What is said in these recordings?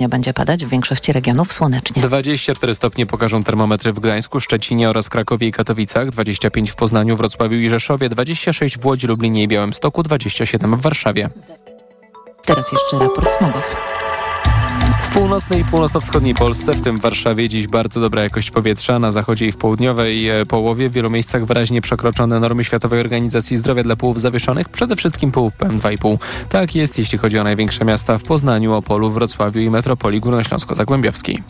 Nie będzie padać w większości regionów słonecznie. 24 stopnie pokażą termometry w Gdańsku, Szczecinie oraz Krakowie i Katowicach, 25 w Poznaniu, Wrocławiu i Rzeszowie, 26 w Łodzi, Lublinie i Białymstoku, 27 w Warszawie. Teraz jeszcze raport smogowy. W północnej i północno-wschodniej Polsce, w tym w Warszawie, dziś bardzo dobra jakość powietrza. Na zachodzie i w południowej e, połowie w wielu miejscach wyraźnie przekroczone normy Światowej Organizacji Zdrowia dla połów zawieszonych, przede wszystkim połów PM2,5. Tak jest, jeśli chodzi o największe miasta w Poznaniu, Opolu, Wrocławiu i metropolii górnośląsko-zagłębiowskiej.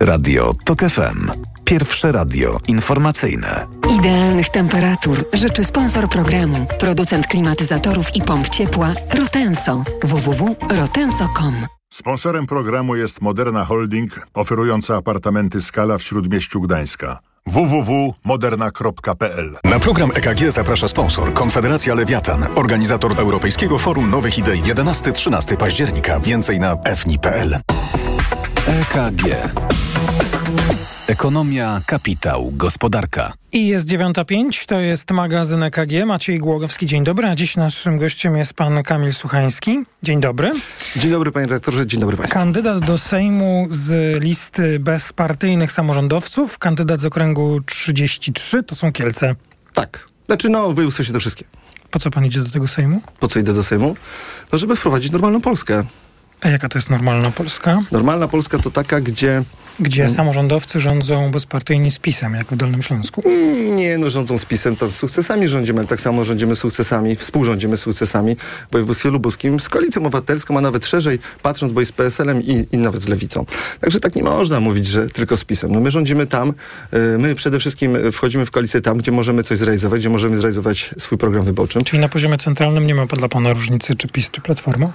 Radio TOK FM. Pierwsze radio informacyjne. Idealnych temperatur życzy sponsor programu, producent klimatyzatorów i pomp ciepła Rotenso. www.rotenso.com Sponsorem programu jest Moderna Holding, oferująca apartamenty Skala w Śródmieściu Gdańska www.moderna.pl Na program EKG zaprasza sponsor Konfederacja Lewiatan, organizator Europejskiego Forum Nowych Idei 11-13 października. Więcej na fni.pl. EKG. Ekonomia, kapitał, gospodarka. I jest 9.05, to jest magazyn EKG. Maciej Głogowski, dzień dobry. A dziś naszym gościem jest pan Kamil Suchański. Dzień dobry. Dzień dobry panie redaktorze, dzień dobry państwu. Kandydat do Sejmu z listy bezpartyjnych samorządowców, kandydat z okręgu 33, to są Kielce. Tak. Znaczy no, województwo się do wszystkie. Po co pan idzie do tego Sejmu? Po co idę do Sejmu? No, żeby wprowadzić normalną Polskę. A jaka to jest normalna Polska? Normalna Polska to taka, gdzie Gdzie samorządowcy rządzą bezpartyjni z PiSem, jak w Dolnym Śląsku. mm, nie no, rządzą z PiSem, to sukcesami rządzimy, ale tak samo rządzimy sukcesami, współrządzimy sukcesami w województwie lubuskim z koalicją obywatelską, a nawet szerzej, patrząc, bo i z PSL-em i, i nawet z Lewicą. Także tak nie można mówić, że tylko z PiSem. No my rządzimy tam, y, my przede wszystkim wchodzimy w koalicję tam, gdzie możemy coś zrealizować, gdzie możemy zrealizować swój program wyborczy. Czyli na poziomie centralnym nie ma dla pana różnicy, czy PiS, czy Platforma?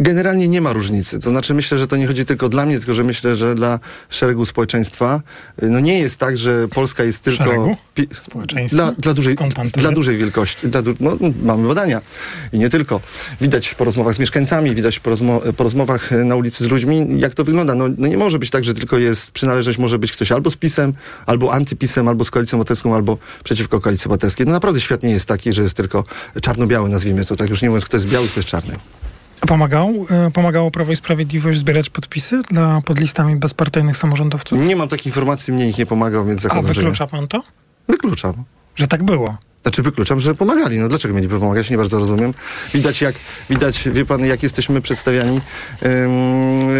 Generalnie nie ma różnicy. To znaczy myślę, że to nie chodzi tylko dla mnie, tylko że myślę, że dla szeregu społeczeństwa no nie jest tak, że Polska jest tylko Szeregu? pi- Społeczeństwa? dla, dla, dużej, dla dużej wielkości. Dla du- no, mamy badania i nie tylko. Widać po rozmowach z mieszkańcami, widać po, rozmo- po rozmowach y, na ulicy z ludźmi, jak to wygląda. No, no nie może być tak, że tylko jest przynależność, może być ktoś albo z PiSem, albo antypisem, albo z Koalicją Obywatelską, albo przeciwko Koalicji Obywatelskiej. No naprawdę świat nie jest taki, że jest tylko czarno-biały, nazwijmy to tak, już nie mówiąc, kto jest biały, kto jest czarny. A Pomagał, e, pomagało Prawo i Sprawiedliwość zbierać podpisy dla, pod listami bezpartyjnych samorządowców? Nie mam takiej informacji, mnie nikt nie pomagał, więc A zakładam, nie. wyklucza pan to? Wykluczam. Że tak było? Znaczy wykluczam, że pomagali. No dlaczego mieliby pomagać? Nie bardzo rozumiem. Widać jak, widać, wie pan, jak jesteśmy przedstawiani ym,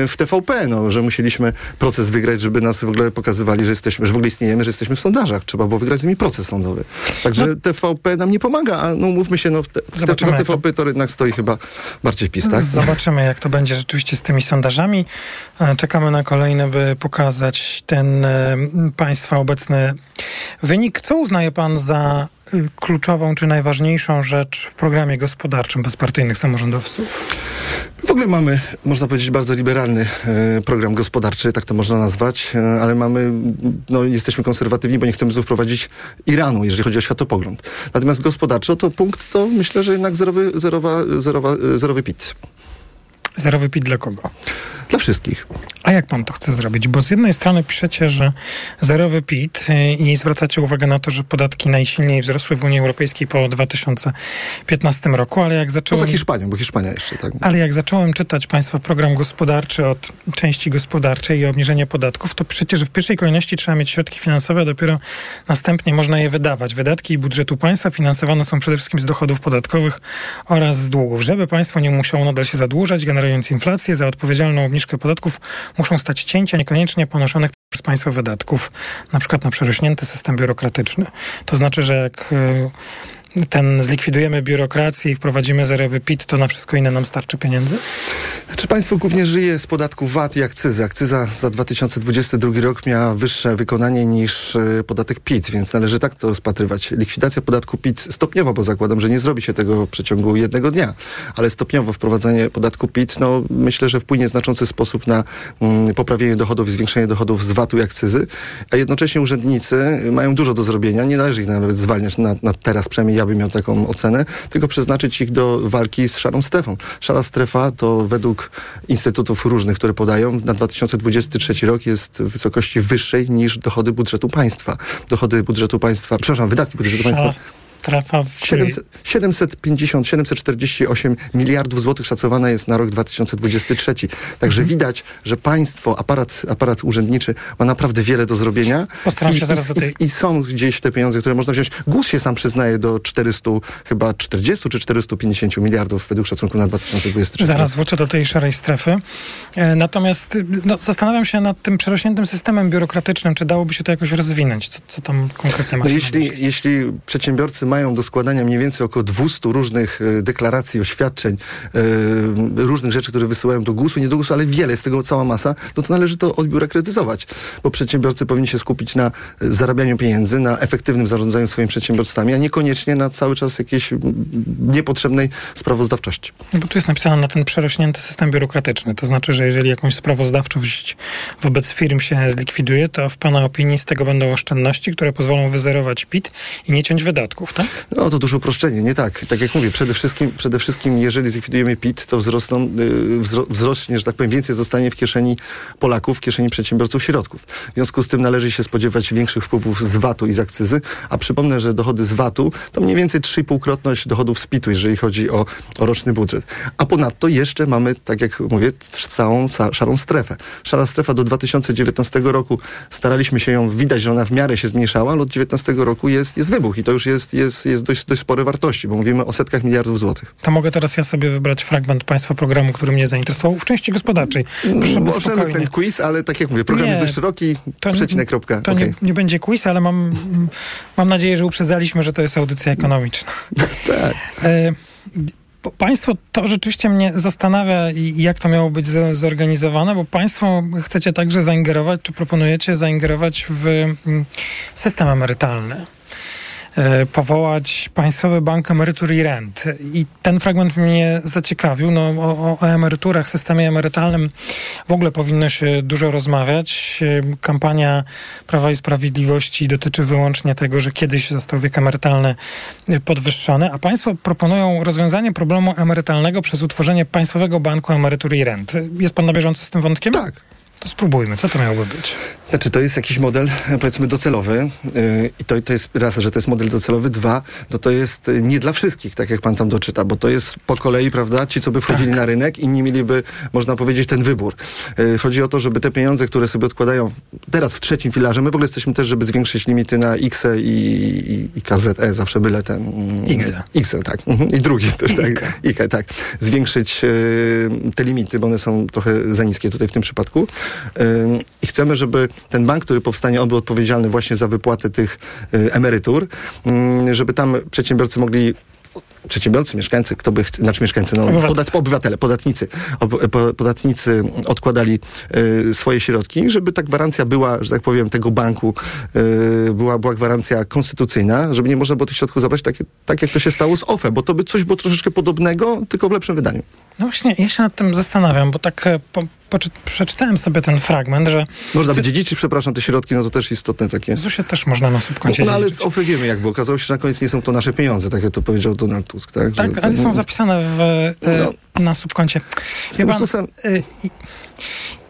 w TVP, no, że musieliśmy proces wygrać, żeby nas w ogóle pokazywali, że jesteśmy, że w ogóle istniejemy, że jesteśmy w sondażach. Trzeba było wygrać z nimi proces sądowy. Także TVP nam nie pomaga, a no mówmy się, no w te, Zobaczymy, za jak to- TVP to jednak stoi chyba bardziej PiS, tak? Zobaczymy, jak to będzie rzeczywiście z tymi sondażami. E, Czekamy na kolejne, by pokazać ten e, państwa obecny wynik. Co uznaje pan za y, kluczową czy najważniejszą rzecz w programie gospodarczym bezpartyjnych samorządowców? W ogóle mamy, można powiedzieć, bardzo liberalny e, program gospodarczy, tak to można nazwać, e, ale mamy, no, jesteśmy konserwatywni, bo nie chcemy tu wprowadzić Iranu, jeżeli chodzi o światopogląd. Natomiast gospodarczo to punkt to myślę, że jednak zerowy, zerowa, zerowa, e, zerowy PIT. Zerowy PIT dla kogo? Dla wszystkich. A jak pan to chce zrobić? Bo z jednej strony piszecie, że zerowy PIT y, i zwracacie uwagę na to, że podatki najsilniej wzrosły w Unii Europejskiej po 2015 roku, ale jak Poza zacząłem... Hiszpanią, bo Hiszpania jeszcze, tak. Ale jak zacząłem czytać Państwa program gospodarczy od części gospodarczej i obniżenia podatków, to przecież w pierwszej kolejności trzeba mieć środki finansowe, a dopiero następnie można je wydawać. Wydatki budżetu państwa finansowane są przede wszystkim z dochodów podatkowych oraz z długów. Żeby państwo nie musiało nadal się zadłużać, generując inflację, za odpowiedzialną obniżkę podatków muszą stać cięcia niekoniecznie ponoszonych przez państwo wydatków, na przykład na przerośnięty system biurokratyczny. To znaczy, że jak y, ten zlikwidujemy biurokrację i wprowadzimy zerowy PIT, to na wszystko inne nam starczy pieniędzy? Czy państwo głównie żyje z podatku VAT i akcyzy? Akcyza za 2022 rok miała wyższe wykonanie niż e, podatek PIT, więc należy tak to rozpatrywać. Likwidacja podatku PIT stopniowo, bo zakładam, że nie zrobi się tego w przeciągu jednego dnia, ale stopniowo wprowadzanie podatku PIT, no myślę, że wpłynie w znaczący sposób na mm, poprawienie dochodów i zwiększenie dochodów z VAT-u i akcyzy, a jednocześnie urzędnicy mają dużo do zrobienia. Nie należy ich nawet zwalniać na, na teraz, przynajmniej ja bym miał taką ocenę, tylko przeznaczyć ich do walki z szarą strefą. Szara strefa to według instytutów różnych, które podają, na 2023 rok jest w wysokości wyższej niż dochody budżetu państwa. Dochody budżetu państwa, przepraszam, wydatki budżetu Szara państwa. Strefa, w której... 700, 750, 748 miliardów złotych szacowana jest na rok 2023. Także Mhm. widać, że państwo, aparat, aparat urzędniczy ma naprawdę wiele do zrobienia. Postaram I, się zaraz i, do tej- i, I są gdzieś te pieniądze, które można wziąć. GUS się sam przyznaje do 400, chyba 40 czy 450 miliardów według szacunku na 2023. Zaraz wrócę do tej szarej strefy. E, Natomiast no, zastanawiam się nad tym przerośniętym systemem biurokratycznym, czy dałoby się to jakoś rozwinąć? Co, co tam konkretnie ma No jeśli, jeśli przedsiębiorcy mają do składania mniej więcej około 200 różnych e, deklaracji, oświadczeń, e, różnych rzeczy, które wysyłają do GUS-u, nie do GUS-u, ale wiele, jest tego cała masa, no to należy to odbiurokratyzować, bo przedsiębiorcy powinni się skupić na e, zarabianiu pieniędzy, na efektywnym zarządzaniu swoimi przedsiębiorstwami, a niekoniecznie na cały czas jakiejś niepotrzebnej sprawozdawczości. No bo tu jest napisane na ten przerośnięty system biurokratyczny. To znaczy, że jeżeli jakąś sprawozdawczość wobec firm się zlikwiduje, to w Pana opinii z tego będą oszczędności, które pozwolą wyzerować PIT i nie ciąć wydatków, tak? No to duże uproszczenie, nie tak. Tak jak mówię, przede wszystkim, przede wszystkim jeżeli zlikwidujemy PIT, to wzrosną, y, wzro, wzrośnie, że tak powiem, więcej zostanie w kieszeni Polaków, w kieszeni przedsiębiorców środków. W związku z tym należy się spodziewać większych wpływów z VAT-u i z akcyzy, a przypomnę, że dochody z VAT-u to mniej więcej 3,5-krotność dochodów z PIT-u, jeżeli chodzi o, o roczny budżet. A ponadto jeszcze mamy, tak jak mówię, całą ca- szarą strefę. Szara strefa do 2019 roku staraliśmy się ją, widać, że ona w miarę się zmniejszała, ale od 2019 roku jest, jest wybuch i to już jest, jest, jest dość, dość spore wartości, bo mówimy o setkach miliardów złotych. To mogę teraz ja sobie wybrać fragment Państwa programu, który mnie zainteresował w części gospodarczej. Proszę bez Możemy ten quiz, ale tak jak mówię, program Nie, jest dość szeroki, to przecinek, kropka, To okej. nie, nie będzie quiz, ale mam, mam nadzieję, że uprzedzaliśmy, że to jest audycja ekonomiczna. Tak. E, bo Państwo, to rzeczywiście mnie zastanawia, jak to miało być zorganizowane, bo Państwo chcecie także zaingerować, czy proponujecie zaingerować w mm, system emerytalny. E, Powołać Państwowy Bank Emerytur i Rent. I ten fragment mnie zaciekawił. No, o, o emeryturach, systemie emerytalnym w ogóle powinno się dużo rozmawiać. E, Kampania Prawa i Sprawiedliwości dotyczy wyłącznie tego, że kiedyś został wiek emerytalny e, podwyższony, a Państwo proponują rozwiązanie problemu emerytalnego przez utworzenie Państwowego Banku Emerytur i Rent. Jest Pan na bieżąco z tym wątkiem? Tak. To spróbujmy. Co to miałoby być? Znaczy, to jest jakiś model, e, powiedzmy, docelowy yy, i to, to jest raz, że to jest model docelowy, dwa, no to jest y, nie dla wszystkich, tak jak pan tam doczyta, bo to jest po kolei, prawda, ci, co by wchodzili Tak. na rynek, inni mieliby, można powiedzieć, ten wybór. Yy, chodzi o to, żeby te pieniądze, które sobie odkładają teraz w trzecim filarze, my w ogóle jesteśmy też, żeby zwiększyć limity na XE i, i, i KZE, zawsze byle ten... mm. IKZE, tak. Mhm. I drugi też, tak. IKE. IKE, tak. Zwiększyć yy, te limity, bo one są trochę za niskie tutaj w tym przypadku. I chcemy, żeby ten bank, który powstanie, on był odpowiedzialny właśnie za wypłatę tych yy, emerytur, żeby tam przedsiębiorcy mogli przedsiębiorcy, mieszkańcy, kto by, znaczy mieszkańcy, no, Obywatele. podat, obywatele, podatnicy, ob, po, podatnicy odkładali y, swoje środki, żeby ta gwarancja była, że tak powiem, tego banku, y, była, była gwarancja konstytucyjna, żeby nie można było tych środków zabrać tak, tak jak to się stało z OFE, bo to by coś było troszeczkę podobnego, tylko w lepszym wydaniu. No właśnie, ja się nad tym zastanawiam, bo tak e, po, poczy, przeczytałem sobie ten fragment, że Można by dziedziczyć, przepraszam, te środki, no to też istotne takie. ZUS-ie też można na subkoncie No, no ale z OFE wiemy jak było. Okazało się, że na koniec nie są to nasze pieniądze, tak jak to powiedział Donald Tusk. Tak, Tak, ale są no, zapisane w, e, No. na subkoncie. Z Wie pan, susem- e,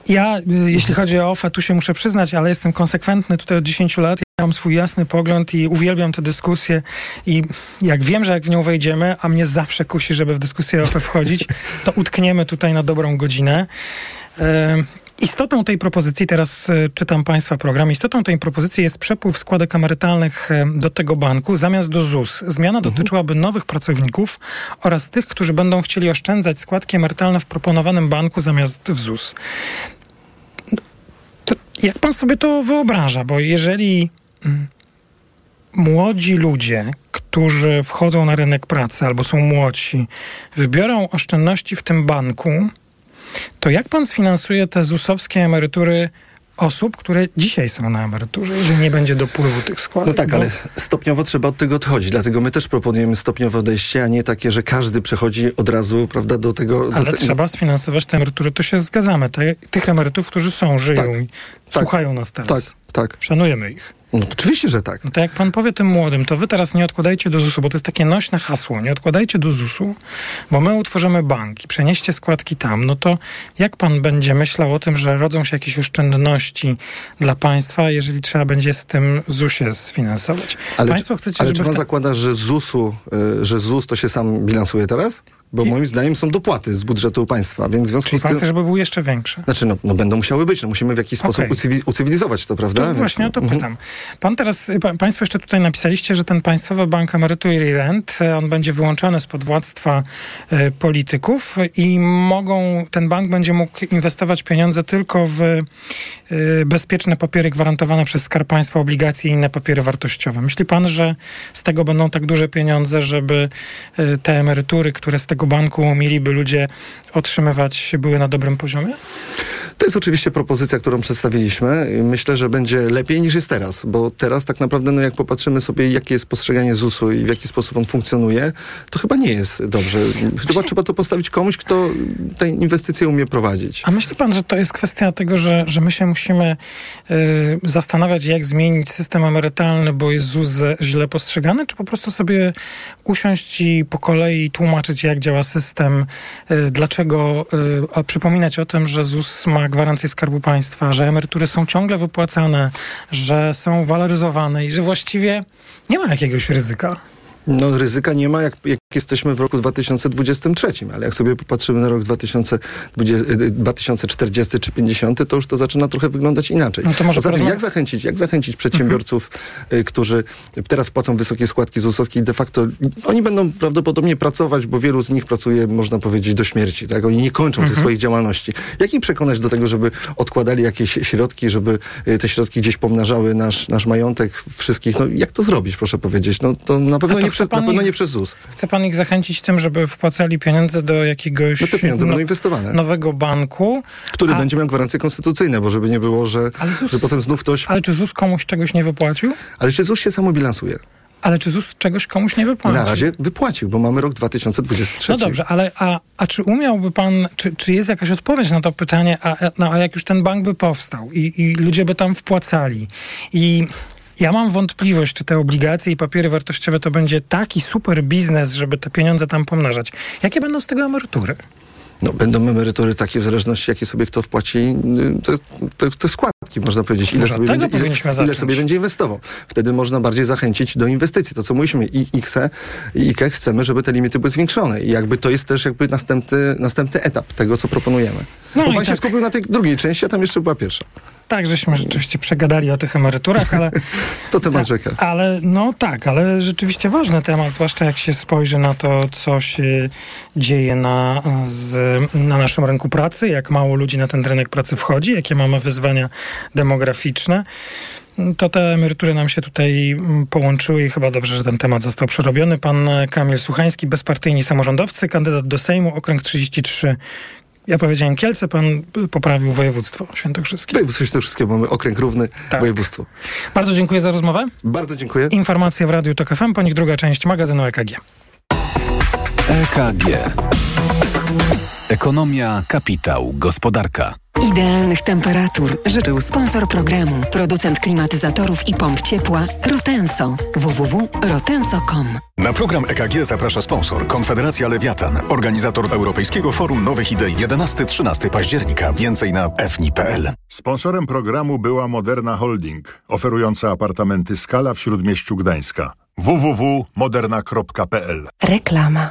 Ja, y, jeśli chodzi o OFE, tu się muszę przyznać, ale jestem konsekwentny tutaj od 10 lat. Ja mam swój jasny pogląd i uwielbiam tę dyskusję i jak wiem, że jak w nią wejdziemy, a mnie zawsze kusi, żeby w dyskusję o OFE wchodzić, to utkniemy tutaj na dobrą godzinę. Istotą tej propozycji, teraz e, czytam Państwa program, istotą tej propozycji jest przepływ składek emerytalnych e, do tego banku zamiast do ZUS. Zmiana dotyczyłaby nowych pracowników oraz tych, którzy będą chcieli oszczędzać składki emerytalne w proponowanym banku zamiast w ZUS. To jak pan sobie to wyobraża? Bo jeżeli mm, młodzi ludzie, którzy wchodzą na rynek pracy albo są młodsi, wybiorą oszczędności w tym banku, to jak pan sfinansuje te ZUS-owskie emerytury osób, które dzisiaj są na emeryturze, jeżeli nie będzie dopływu tych składek? No tak, Bo- ale stopniowo trzeba od tego odchodzić. Dlatego my też proponujemy stopniowe odejście, a nie takie, że każdy przechodzi od razu, prawda, do tego. Do Ale te- trzeba sfinansować te emerytury, to się zgadzamy. Te, tych emerytów, którzy są, żyją. Tak. i słuchają nas teraz. Tak, tak. Szanujemy ich. No, oczywiście, że tak. No to jak pan powie tym młodym, to wy teraz nie odkładajcie do ZUS-u, bo to jest takie nośne hasło, nie odkładajcie do ZUS-u, bo my utworzymy bank i przenieście składki tam, no to jak pan będzie myślał o tym, że rodzą się jakieś oszczędności dla państwa, jeżeli trzeba będzie z tym ZUS-ie sfinansować? Ale, państwo czy, chcecie, ale czy pan zakłada, że ZUS-u, y, że ZUS to się sam bilansuje teraz? Bo I- moim zdaniem są dopłaty z budżetu państwa, więc w związku Czyli z pan tym... chce, żeby był jeszcze większy? Znaczy, no, no będą musiały być, no musimy w jakiś sposób Okej. ucywi- ucywilizować to, prawda? To Więc- właśnie o to Mhm. pytam. Pan teraz, pa, państwo jeszcze tutaj napisaliście, że ten Państwowy Bank Emerytur i Rent, e, on będzie wyłączony spod władztwa e, polityków i mogą, ten bank będzie mógł inwestować pieniądze tylko w e, bezpieczne papiery gwarantowane przez Skarb Państwa, obligacje i inne papiery wartościowe. Myśli pan, że z tego będą tak duże pieniądze, żeby e, te emerytury, które z tego banku mieliby ludzie otrzymywać, były na dobrym poziomie? To jest oczywiście propozycja, którą przedstawiliśmy. Myślę, że będzie lepiej niż jest teraz, bo teraz tak naprawdę, no jak popatrzymy sobie, jakie jest postrzeganie ZUS-u i w jaki sposób on funkcjonuje, to chyba nie jest dobrze. Chyba trzeba to postawić komuś, kto te inwestycje umie prowadzić. A myśli pan, że to jest kwestia tego, że, że my się musimy y, zastanawiać, jak zmienić system emerytalny, bo jest ZUS źle postrzegany, czy po prostu sobie usiąść i po kolei tłumaczyć, jak działa system, y, dlaczego, y, a przypominać o tym, że ZUS ma gwarancję Skarbu Państwa, że emerytury są ciągle wypłacane, że są waloryzowane i że właściwie nie ma jakiegoś ryzyka. No ryzyka nie ma, jak, jak jesteśmy w roku 2023, ale jak sobie popatrzymy na rok 2020, y, 2040 czy 50, to już to zaczyna trochę wyglądać inaczej. No to może porozmawia- jak zachęcić, jak zachęcić przedsiębiorców, y, którzy teraz płacą wysokie składki ZUS-owskie i de facto oni będą prawdopodobnie pracować, bo wielu z nich pracuje, można powiedzieć, do śmierci, tak? Oni nie kończą tych swoich działalności. Jak ich przekonać do tego, żeby odkładali jakieś środki, żeby y, te środki gdzieś pomnażały nasz, nasz majątek wszystkich? No jak to zrobić, proszę powiedzieć? No to na pewno, nie, chce prze, na pan pewno ich- nie przez ZUS. Chce pan ich zachęcić tym, żeby wpłacali pieniądze do jakiegoś No te pieniądze no- będą inwestowane. nowego banku, który a- będzie miał gwarancje konstytucyjne, bo żeby nie było, że, Ale ZUS- że potem znów ktoś... Ale czy ZUS komuś czegoś nie wypłacił? Ale czy ZUS się samobilansuje? Ale czy ZUS czegoś komuś nie wypłacił? Na razie wypłacił, bo mamy rok 2023. No dobrze, ale a, a czy umiałby pan, czy, czy jest jakaś odpowiedź na to pytanie, a, no, a jak już ten bank by powstał i, i ludzie by tam wpłacali i ja mam wątpliwość, czy te obligacje i papiery wartościowe to będzie taki super biznes, żeby te pieniądze tam pomnażać. Jakie będą z tego emerytury? No, będą emerytury takie w zależności, jakie sobie kto wpłaci y, te, te, te składki, można powiedzieć, ile sobie, będzie, ile, ile sobie będzie inwestował. Wtedy można bardziej zachęcić do inwestycji. To, co mówiliśmy, i IKSE i IKE chcemy, żeby te limity były zwiększone. I jakby to jest też jakby następny, następny etap tego, co proponujemy. No bo pan się tak. skupił na tej drugiej części, a tam jeszcze była pierwsza. Tak, żeśmy rzeczywiście przegadali o tych emeryturach, ale... To temat rzeka. Ale no tak, ale rzeczywiście ważny temat, zwłaszcza jak się spojrzy na to, co się dzieje na, z, na naszym rynku pracy, jak mało ludzi na ten rynek pracy wchodzi, jakie mamy wyzwania demograficzne. To te emerytury nam się tutaj mm, połączyły i chyba dobrze, że ten temat został przerobiony. Pan Kamil Suchański, bezpartyjni samorządowcy, kandydat do Sejmu, okręg 33. Ja powiedziałem Kielce, pan poprawił województwo świętokrzyskie. Województwo Świętokrzyskie mamy okręg równy, Tak. województwo. Bardzo dziękuję za rozmowę. Bardzo dziękuję. Informacje w Radiu TOK FM, po nich druga część magazynu EKG. EKG. Ekonomia, kapitał, gospodarka. Idealnych temperatur życzył sponsor programu, producent klimatyzatorów i pomp ciepła Rotenso. www.rotenso.com Na program EKG zaprasza sponsor Konfederacja Lewiatan, organizator Europejskiego Forum Nowych Idei 11-13 października. Więcej na fni.pl. Sponsorem programu była Moderna Holding, oferująca apartamenty Skala w Śródmieściu Gdańska. www.moderna.pl Reklama.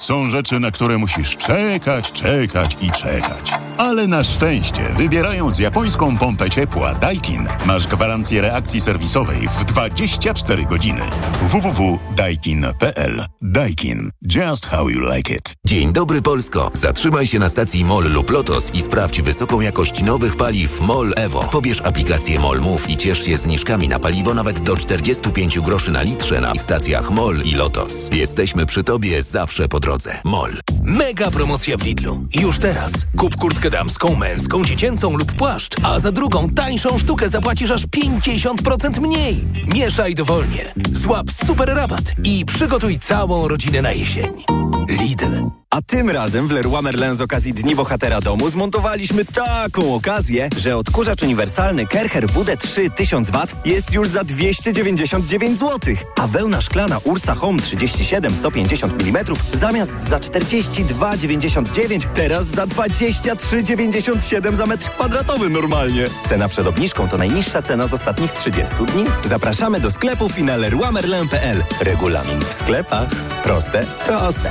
Są rzeczy, na które musisz czekać, czekać i czekać. Ale na szczęście, wybierając japońską pompę ciepła Daikin, masz gwarancję reakcji serwisowej w 24 godziny. www.daikin.pl Daikin. Just how you like it. Dzień dobry Polsko. Zatrzymaj się na stacji MOL lub LOTOS i sprawdź wysoką jakość nowych paliw MOL EVO. Pobierz aplikację MOL Move i ciesz się zniżkami na paliwo nawet do 45 groszy na litrze na stacjach MOL i LOTOS. Jesteśmy przy Tobie zawsze po drodze. MOL. Mega promocja w Lidlu. Już teraz. Kup kurtkę damską, męską, dziecięcą lub płaszcz, a za drugą tańszą sztukę zapłacisz aż 50% mniej. Mieszaj dowolnie. Złap super rabat i przygotuj całą rodzinę na jesień. Lidl. A tym razem w Leroy Merlin z okazji Dni Bohatera Domu zmontowaliśmy taką okazję, że odkurzacz uniwersalny Kercher WD3 1000W jest już za 299 zł, a wełna szklana Ursa Home 37 150 mm zamiast za 42,99 teraz za 23,97 za metr kwadratowy normalnie. Cena przed obniżką to najniższa cena z ostatnich 30 dni. Zapraszamy do sklepów i na leroymerlin.pl. Regulamin w sklepach. Proste, proste.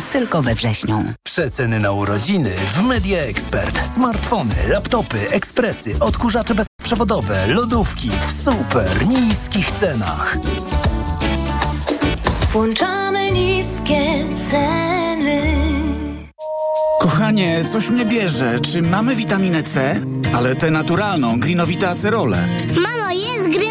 tylko we wrześniu. Przeceny na urodziny w Media Expert. Smartfony, laptopy, ekspresy, odkurzacze bezprzewodowe, lodówki w super niskich cenach. Włączamy niskie ceny. Kochanie, coś mnie bierze. Czy mamy witaminę C? Ale tę naturalną, grinowite acerole. Mamo, jest acerola?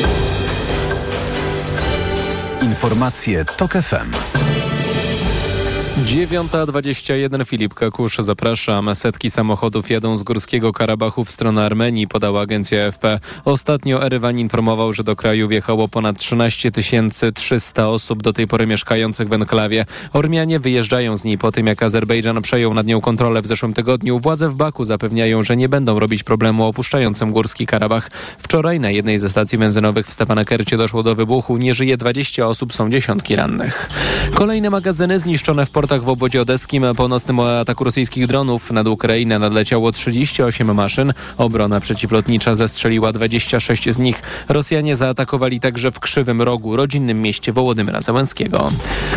Informacje TOK FM. 9.21 Filip Kakusz, zapraszam. Setki samochodów jadą z Górskiego Karabachu w stronę Armenii, podała agencja AFP. Ostatnio Erywan informował, że do kraju wjechało ponad 13 300 osób do tej pory mieszkających w enklawie. Ormianie wyjeżdżają z niej po tym, jak Azerbejdżan przejął nad nią kontrolę w zeszłym tygodniu. Władze w Baku zapewniają, że nie będą robić problemu opuszczającym Górski Karabach. Wczoraj na jednej ze stacji benzynowych w Stepanakercie doszło do wybuchu. Nie żyje 20 osób, są dziesiątki rannych. Kolejne magazyny zniszczone w portach w obwodzie odeskim po nocnym ataku rosyjskich dronów nad Ukrainę nadleciało 38 maszyn. Obrona przeciwlotnicza zestrzeliła 26 z nich. Rosjanie zaatakowali także w Krzywym Rogu, rodzinnym mieście Wołodymyra Załęskiego.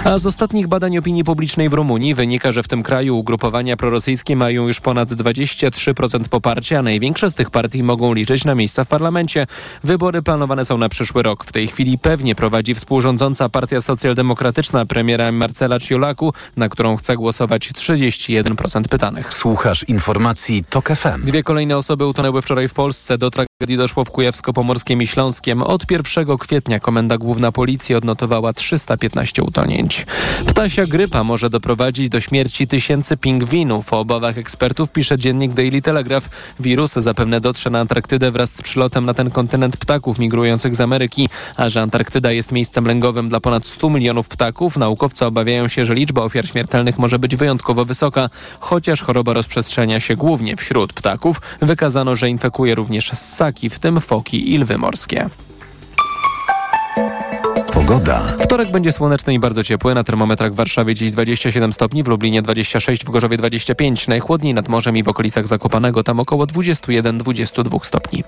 A z ostatnich badań opinii publicznej w Rumunii wynika, że w tym kraju ugrupowania prorosyjskie mają już ponad 23% poparcia, a największe z tych partii mogą liczyć na miejsca w parlamencie. Wybory planowane są na przyszły rok. W tej chwili pewnie prowadzi współrządząca partia socjaldemokratyczna premiera Marcela Ciolaku, na którą chce głosować 31% pytanych. Słuchasz informacji TOK FM. Dwie kolejne osoby utonęły wczoraj w Polsce. Do tragedii doszło w Kujawsko-Pomorskim i Śląskiem. Od 1 kwietnia Komenda Główna Policji odnotowała 315 utonięć. Ptasia grypa może doprowadzić do śmierci tysięcy pingwinów. O obawach ekspertów pisze dziennik Daily Telegraph. Wirus zapewne dotrze na Antarktydę wraz z przylotem na ten kontynent ptaków migrujących z Ameryki. A że Antarktyda jest miejscem lęgowym dla ponad 100 milionów ptaków, naukowcy obawiają się, że liczba ofiar śmiertelnych może być wyjątkowo wysoka, chociaż choroba rozprzestrzenia się głównie wśród ptaków. Wykazano, że infekuje również ssaki, w tym foki i lwy morskie. Pogoda. Wtorek będzie słoneczny i bardzo ciepły. Na termometrach w Warszawie dziś 27 stopni, w Lublinie 26, w Gorzowie 25. Najchłodniej nad morzem i w okolicach Zakopanego tam około 21-22 stopni.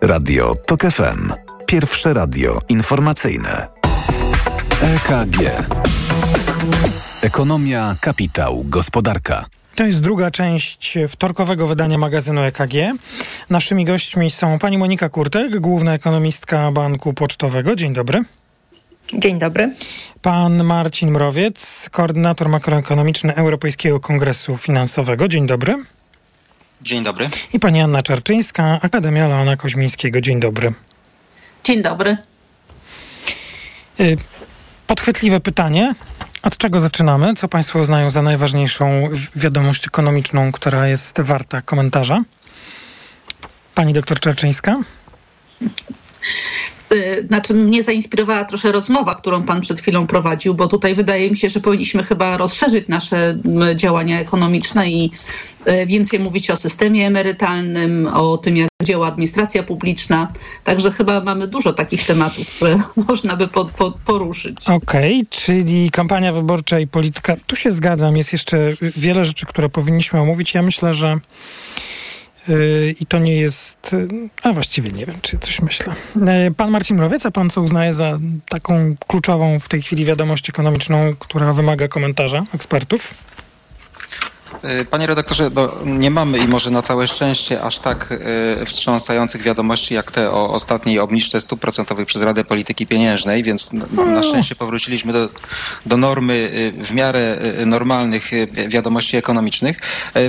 Radio TOK FM. Pierwsze radio informacyjne. EKG. Ekonomia, kapitał, gospodarka. To jest druga część wtorkowego wydania magazynu EKG. Naszymi gośćmi są pani Monika Kurtek, główna ekonomistka Banku Pocztowego. Dzień dobry. Dzień dobry. Pan Marcin Mrowiec, koordynator makroekonomiczny Europejskiego Kongresu Finansowego. Dzień dobry. Dzień dobry. I pani Anna Czarczyńska, Akademia Leona Koźmińskiego. Dzień dobry. Dzień dobry. Y, Podchwytliwe pytanie. Od czego zaczynamy? Co Państwo uznają za najważniejszą wiadomość ekonomiczną, która jest warta komentarza? Pani doktor Czarczyńska? Y, Znaczy mnie zainspirowała trochę rozmowa, którą pan przed chwilą prowadził, bo tutaj wydaje mi się, że powinniśmy chyba rozszerzyć nasze działania ekonomiczne i y, więcej mówić o systemie emerytalnym, o tym, jak działa administracja publiczna. Także chyba mamy dużo takich tematów, które można by po, po, poruszyć. Okej, czyli kampania wyborcza i polityka. Tu się zgadzam. Jest jeszcze wiele rzeczy, które powinniśmy omówić. Ja myślę, że i to nie jest. yy, A właściwie nie wiem, czy coś myślę. Yy, Pan Marcin Mrowiec, a pan co uznaje za taką kluczową w tej chwili wiadomość ekonomiczną, która wymaga komentarza ekspertów? Y, Panie redaktorze, no, nie mamy i może na całe szczęście aż tak y, wstrząsających wiadomości jak te o ostatniej obniżce stóp procentowych przez Radę Polityki Pieniężnej, więc na, szczęście powróciliśmy do, do normy y, w miarę normalnych wiadomości ekonomicznych.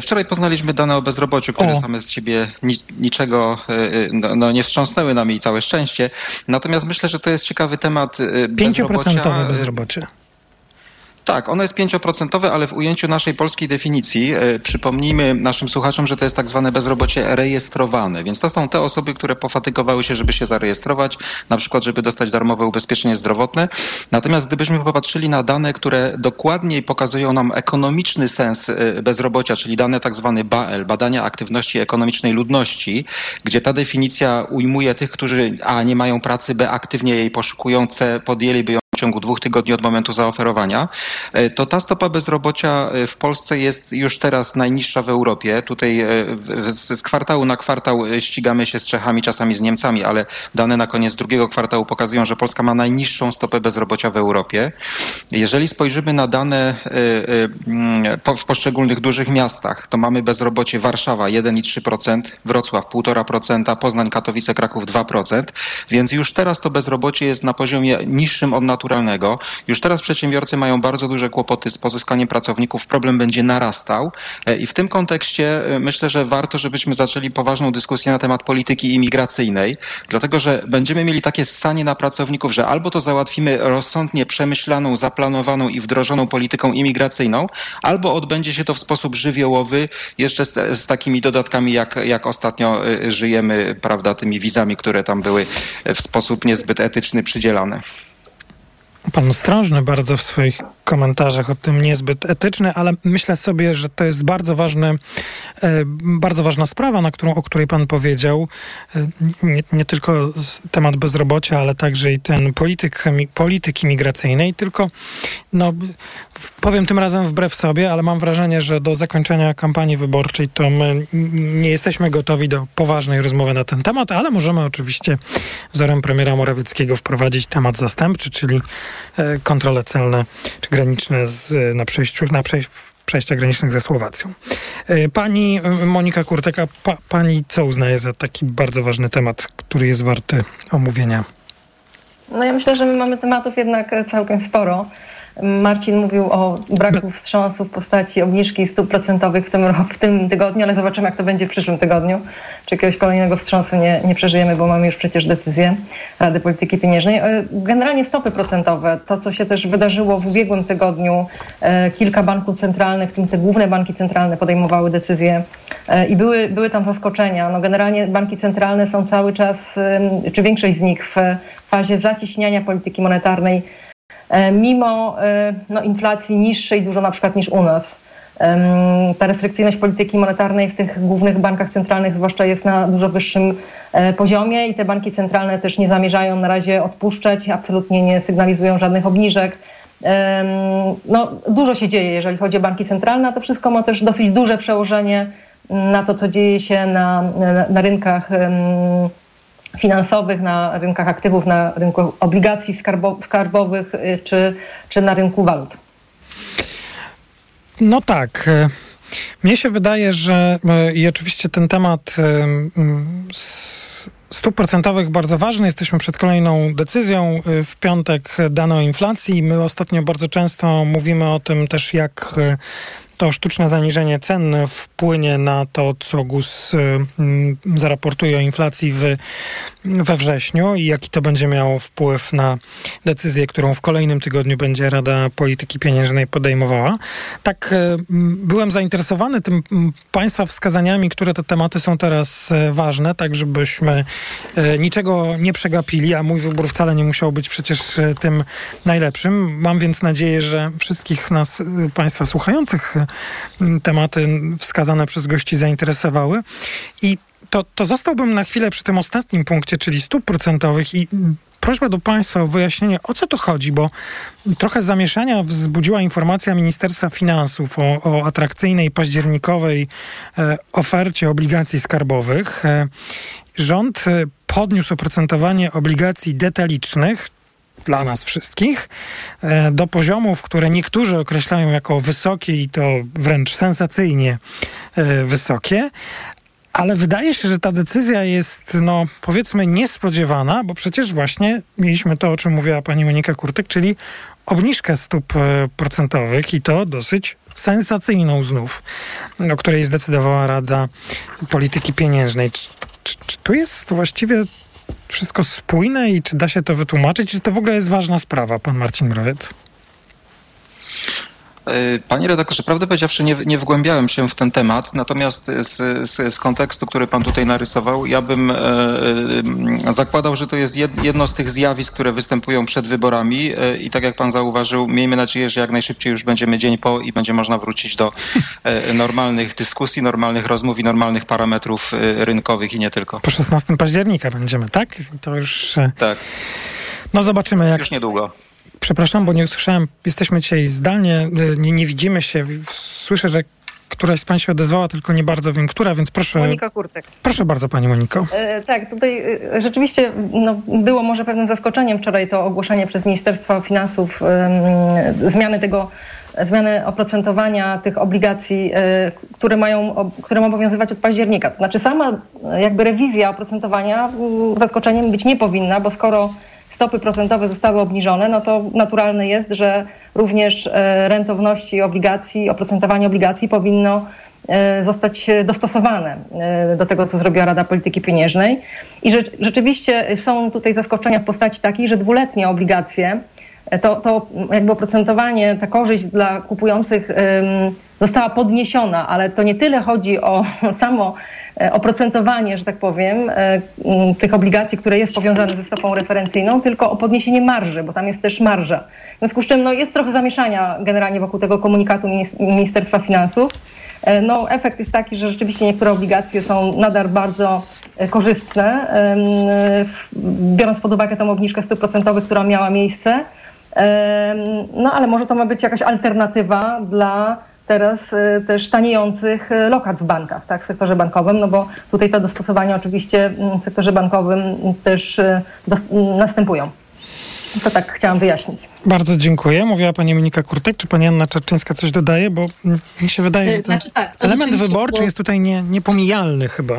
Wczoraj poznaliśmy dane o bezrobociu, które O. same z siebie ni, niczego no, no, nie wstrząsnęły nami i całe szczęście. Natomiast myślę, że to jest ciekawy temat y, bezrobocia. 5% y, bezrobocie. Tak, ono jest 5%, ale w ujęciu naszej polskiej definicji e, przypomnijmy naszym słuchaczom, że to jest tak zwane bezrobocie rejestrowane. Więc to są te osoby, które pofatygowały się, żeby się zarejestrować, na przykład, żeby dostać darmowe ubezpieczenie zdrowotne. Natomiast gdybyśmy popatrzyli na dane, które dokładniej pokazują nam ekonomiczny sens e, bezrobocia, czyli dane tak zwane BAEL, badania aktywności ekonomicznej ludności, gdzie ta definicja ujmuje tych, którzy A nie mają pracy, B aktywnie jej poszukują, C podjęliby ją ciągu dwóch tygodni od momentu zaoferowania, e, to ta stopa bezrobocia e, w Polsce jest już teraz najniższa w Europie. Tutaj e, z, kwartału na kwartał ścigamy się z Czechami, czasami z Niemcami, ale dane na koniec drugiego kwartału pokazują, że Polska ma najniższą stopę bezrobocia w Europie. Jeżeli spojrzymy na dane w poszczególnych dużych miastach, to mamy bezrobocie Warszawa 1,3%, Wrocław 1,5%, Poznań, Katowice, Kraków 2%, więc już teraz to bezrobocie jest na poziomie niższym od Już teraz przedsiębiorcy mają bardzo duże kłopoty z pozyskaniem pracowników, problem będzie narastał. E, i w tym kontekście e, myślę, że warto, żebyśmy zaczęli poważną dyskusję na temat polityki imigracyjnej, dlatego że będziemy mieli takie ssanie na pracowników, że albo to załatwimy rozsądnie przemyślaną, zaplanowaną i wdrożoną polityką imigracyjną, albo odbędzie się to w sposób żywiołowy, jeszcze z, z takimi dodatkami, jak, jak ostatnio y, żyjemy, prawda, tymi wizami, które tam były w sposób niezbyt etyczny przydzielane. Pan ostrożny bardzo w swoich komentarzach o tym niezbyt etyczny, ale myślę sobie, że to jest bardzo ważny, e, bardzo ważna sprawa, na którą, o której pan powiedział. E, nie, nie tylko temat bezrobocia, ale także i ten polityk, polityki migracyjnej. Tylko, no, powiem tym razem wbrew sobie, ale mam wrażenie, że do zakończenia kampanii wyborczej to my nie jesteśmy gotowi do poważnej rozmowy na ten temat, ale możemy oczywiście wzorem premiera Morawieckiego wprowadzić temat zastępczy, czyli kontrole celne czy graniczne z, na, przejściu, na przej, w przejściach granicznych ze Słowacją. E, Pani e, Monika Kurtek, a pa, pani co uznaje za taki bardzo ważny temat, który jest warty omówienia? No ja myślę, że my mamy tematów jednak całkiem sporo. Marcin mówił o braku wstrząsu w postaci obniżki stóp procentowych w tym, ro- w tym tygodniu, ale zobaczymy, jak to będzie w przyszłym tygodniu. Czy jakiegoś kolejnego wstrząsu nie, nie przeżyjemy, bo mamy już przecież decyzję Rady Polityki Pieniężnej. E, Generalnie stopy procentowe, to co się też wydarzyło w ubiegłym tygodniu, e, kilka banków centralnych, w tym te główne banki centralne podejmowały decyzje e, i były, były tam zaskoczenia. No generalnie banki centralne są cały czas, czy większość z nich w fazie zacieśniania polityki monetarnej mimo e, no, inflacji niższej dużo na przykład niż u nas. Ta restrykcyjność polityki monetarnej w tych głównych bankach centralnych zwłaszcza jest na dużo wyższym e, poziomie i te banki centralne też nie zamierzają na razie odpuszczać, absolutnie nie sygnalizują żadnych obniżek. No, dużo się dzieje, jeżeli chodzi o banki centralne, a to wszystko ma też dosyć duże przełożenie na to, co dzieje się na, na, na rynkach finansowych, na rynkach aktywów, na rynku obligacji skarbo- skarbowych y, czy, czy na rynku walut. No tak. e, Mnie się wydaje, że e, i oczywiście ten temat e, stóp procentowych bardzo ważny. Jesteśmy przed kolejną decyzją. W piątek dane o inflacji. My ostatnio bardzo często mówimy o tym też, jak to sztuczne zaniżenie cen wpłynie na to, co GUS y, mm, zaraportuje o inflacji w, we wrześniu i jaki to będzie miało wpływ na decyzję, którą w kolejnym tygodniu będzie Rada Polityki Pieniężnej podejmowała. Tak, y, m, byłem zainteresowany tym m, Państwa wskazaniami, które te tematy są teraz y, ważne, tak żebyśmy niczego nie przegapili, a mój wybór wcale nie musiał być przecież tym najlepszym. Mam więc nadzieję, że wszystkich nas, Państwa słuchających, tematy wskazane przez gości zainteresowały. I to, to zostałbym na chwilę przy tym ostatnim punkcie, czyli stóp procentowych i prośba do Państwa o wyjaśnienie, o co to chodzi, bo trochę zamieszania wzbudziła informacja Ministerstwa Finansów o, o atrakcyjnej październikowej e, ofercie obligacji skarbowych. E, rząd e, podniósł oprocentowanie obligacji detalicznych, dla nas wszystkich, e, do poziomów, które niektórzy określają jako wysokie i to wręcz sensacyjnie e, wysokie. Ale wydaje się, że ta decyzja jest, no powiedzmy, niespodziewana, bo przecież właśnie mieliśmy to, o czym mówiła pani Monika Kurtek, czyli obniżkę stóp e, procentowych i to dosyć sensacyjną znów, o której zdecydowała Rada Polityki Pieniężnej. Czy, czy, czy tu jest właściwie wszystko spójne i czy da się to wytłumaczyć? Czy to w ogóle jest ważna sprawa, pan Marcin Mrowiec? E, Panie redaktorze, prawdę powiedziawszy, nie, nie wgłębiałem się w ten temat, natomiast z, z, z kontekstu, który pan tutaj narysował, ja bym e, e, zakładał, że to jest jed, jedno z tych zjawisk, które występują przed wyborami e, i tak jak pan zauważył, miejmy nadzieję, że jak najszybciej już będziemy dzień po i będzie można wrócić do e, normalnych dyskusji, normalnych rozmów i normalnych parametrów e, rynkowych i nie tylko. Po 16 października będziemy, tak? To już... Tak, No zobaczymy, jak już niedługo. Przepraszam, bo nie usłyszałem. Jesteśmy dzisiaj zdalnie, y, nie, nie widzimy się. Słyszę, że któraś z pań się odezwała, tylko nie bardzo wiem, która, więc proszę. Monika Kurtek. Proszę bardzo, pani Moniko. E, Tak, tutaj e, rzeczywiście no, było może pewnym zaskoczeniem wczoraj to ogłoszenie przez Ministerstwo Finansów em, zmiany tego, zmiany oprocentowania tych obligacji, e, które mają, które mają obowiązywać od października. To znaczy sama e, jakby rewizja oprocentowania zaskoczeniem być nie powinna, bo skoro stopy procentowe zostały obniżone, no to naturalne jest, że również e, rentowności obligacji, oprocentowanie obligacji powinno e, zostać dostosowane e, do tego, co zrobiła Rada Polityki Pieniężnej. I że, rzeczywiście są tutaj zaskoczenia w postaci takiej, że dwuletnie obligacje, to, to jakby oprocentowanie, ta korzyść dla kupujących została podniesiona, ale to nie tyle chodzi o samo oprocentowanie, że tak powiem, e, tych obligacji, które jest powiązane ze stopą referencyjną, tylko o podniesienie marży, bo tam jest też marża. W związku z czym no, jest trochę zamieszania generalnie wokół tego komunikatu Minis- Ministerstwa Finansów. E, No, efekt jest taki, że rzeczywiście niektóre obligacje są nadal bardzo e, korzystne, e, biorąc pod uwagę tą obniżkę stóp procentowych, która miała miejsce. No, ale może to ma być jakaś alternatywa dla teraz e, też taniejących e, lokat w bankach, tak, w sektorze bankowym, no bo tutaj te dostosowania oczywiście w sektorze bankowym też m, następują. To tak chciałam wyjaśnić. Bardzo dziękuję. Mówiła pani Monika Kurtek. Czy pani Anna Czarczyńska coś dodaje? Bo mi się wydaje, że ten Znaczy tak, element wyborczy było- jest tutaj nie, niepomijalny chyba.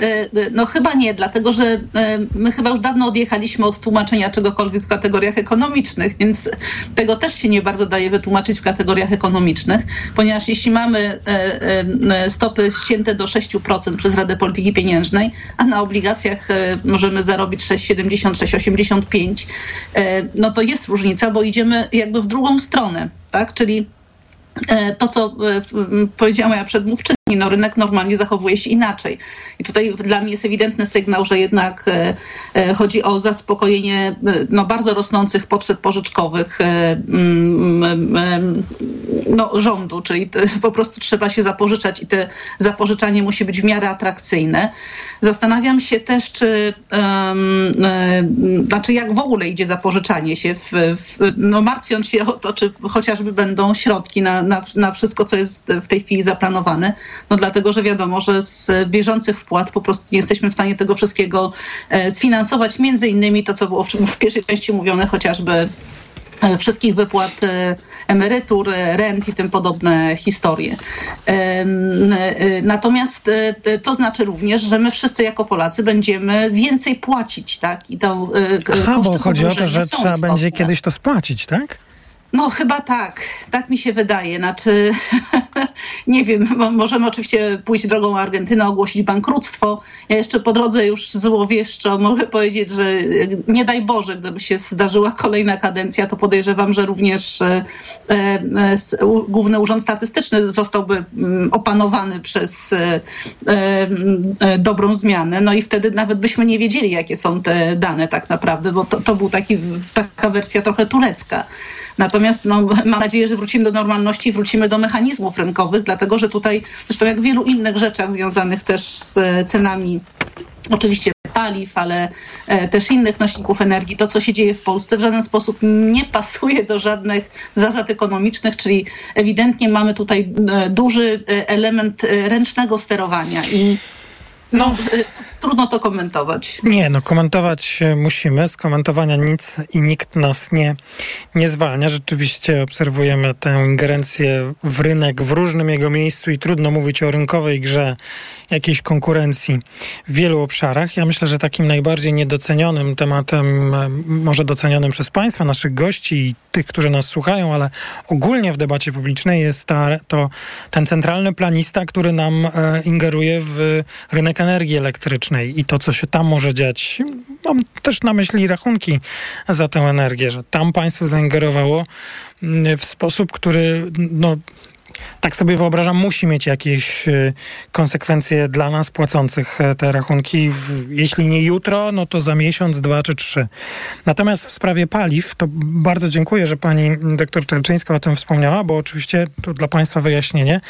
E, No chyba nie, dlatego że e, my chyba już dawno odjechaliśmy od tłumaczenia czegokolwiek w kategoriach ekonomicznych, więc tego też się nie bardzo daje wytłumaczyć w kategoriach ekonomicznych, ponieważ jeśli mamy e, e, stopy ścięte do 6% przez Radę Polityki Pieniężnej, a na obligacjach e, możemy zarobić 6,70, 6,85, e, no to jest różnica, bo idziemy jakby w drugą stronę, tak? Czyli E, to, co e, powiedziała moja przedmówczyni, no rynek normalnie zachowuje się inaczej. I tutaj dla mnie jest ewidentny sygnał, że jednak e, e, chodzi o zaspokojenie e, no, bardzo rosnących potrzeb pożyczkowych e, no, rządu, czyli po prostu trzeba się zapożyczać i te zapożyczanie musi być w miarę atrakcyjne. Zastanawiam się też, czy e, znaczy jak w ogóle idzie zapożyczanie się, w, w, no martwiąc się o to, czy chociażby będą środki na, na, na wszystko, co jest w tej chwili zaplanowane, no dlatego, że wiadomo, że z bieżących wpłat po prostu nie jesteśmy w stanie tego wszystkiego e, sfinansować, między innymi to, co było w, w pierwszej części mówione, chociażby e, wszystkich wypłat e, emerytur, rent i tym podobne historie. Natomiast to znaczy również, że my wszyscy jako Polacy będziemy więcej płacić, tak? I to Aha, bo chodzi o to, że trzeba będzie kiedyś to spłacić, tak? No chyba tak, tak mi się wydaje. Znaczy, nie wiem, mo- możemy oczywiście pójść drogą Argentyny, ogłosić bankructwo. Ja jeszcze po drodze już złowieszczo mogę powiedzieć, że e, nie daj Boże, gdyby się zdarzyła kolejna kadencja, to podejrzewam, że również e, e, Główny Urząd Statystyczny zostałby mm, opanowany przez e, e, e, dobrą zmianę. No i wtedy nawet byśmy nie wiedzieli, jakie są te dane tak naprawdę, bo to, to był taki, taka wersja trochę turecka. Natomiast no, mam nadzieję, że wrócimy do normalności, wrócimy do mechanizmów rynkowych, dlatego że tutaj, zresztą jak w wielu innych rzeczach związanych też z e, cenami, oczywiście paliw, ale e, też innych nośników energii, to co się dzieje w Polsce w żaden sposób nie pasuje do żadnych zasad ekonomicznych, czyli ewidentnie mamy tutaj e, duży element ręcznego sterowania i no, trudno to komentować. Nie, no komentować e, musimy. Z komentowania nic i nikt nas nie, nie zwalnia. Rzeczywiście obserwujemy tę ingerencję w rynek w różnym jego miejscu i trudno mówić o rynkowej grze jakiejś konkurencji w wielu obszarach. Ja myślę, że takim najbardziej niedocenionym tematem, e, może docenionym przez Państwa, naszych gości i tych, którzy nas słuchają, ale ogólnie w debacie publicznej jest ta, to ten centralny planista, który nam e, ingeruje w rynek energii elektrycznej i to, co się tam może dziać. Mam też na myśli rachunki za tę energię, że tam państwo zaingerowało w sposób, który no, tak sobie wyobrażam, musi mieć jakieś e, konsekwencje dla nas płacących e, te rachunki. Jeśli nie jutro, no to za miesiąc, dwa czy trzy. Natomiast w sprawie paliw, to bardzo dziękuję, że pani doktor Czerczyńska o tym wspomniała, bo oczywiście to dla państwa wyjaśnienie.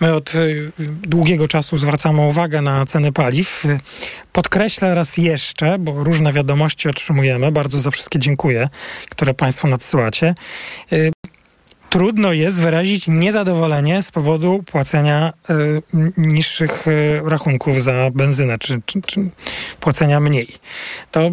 My od e, długiego czasu zwracamy uwagę na ceny paliw. Podkreślę raz jeszcze, bo różne wiadomości otrzymujemy. Bardzo za wszystkie dziękuję, które państwo nadsyłacie. Trudno jest wyrazić niezadowolenie z powodu płacenia y, niższych y, rachunków za benzynę, czy, czy, czy płacenia mniej. To,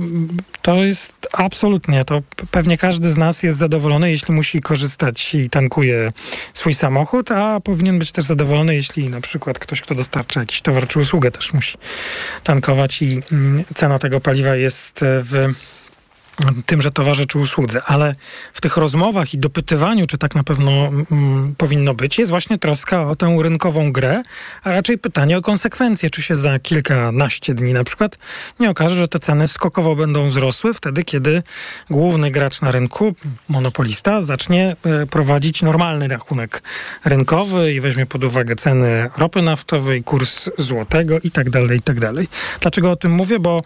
to jest absolutnie, to pewnie każdy z nas jest zadowolony, jeśli musi korzystać i tankuje swój samochód, a powinien być też zadowolony, jeśli na przykład ktoś, kto dostarcza jakiś towar czy usługę, też musi tankować i mm, cena tego paliwa jest e, w tymże towarze czy usłudze, ale w tych rozmowach i dopytywaniu, czy tak na pewno mm, powinno być, jest właśnie troska o tę rynkową grę, a raczej pytanie o konsekwencje, czy się za kilkanaście dni na przykład nie okaże, że te ceny skokowo będą wzrosły wtedy, kiedy główny gracz na rynku, monopolista, zacznie e, prowadzić normalny rachunek rynkowy i weźmie pod uwagę ceny ropy naftowej, kurs złotego i tak dalej, i tak dalej. Dlaczego o tym mówię? Bo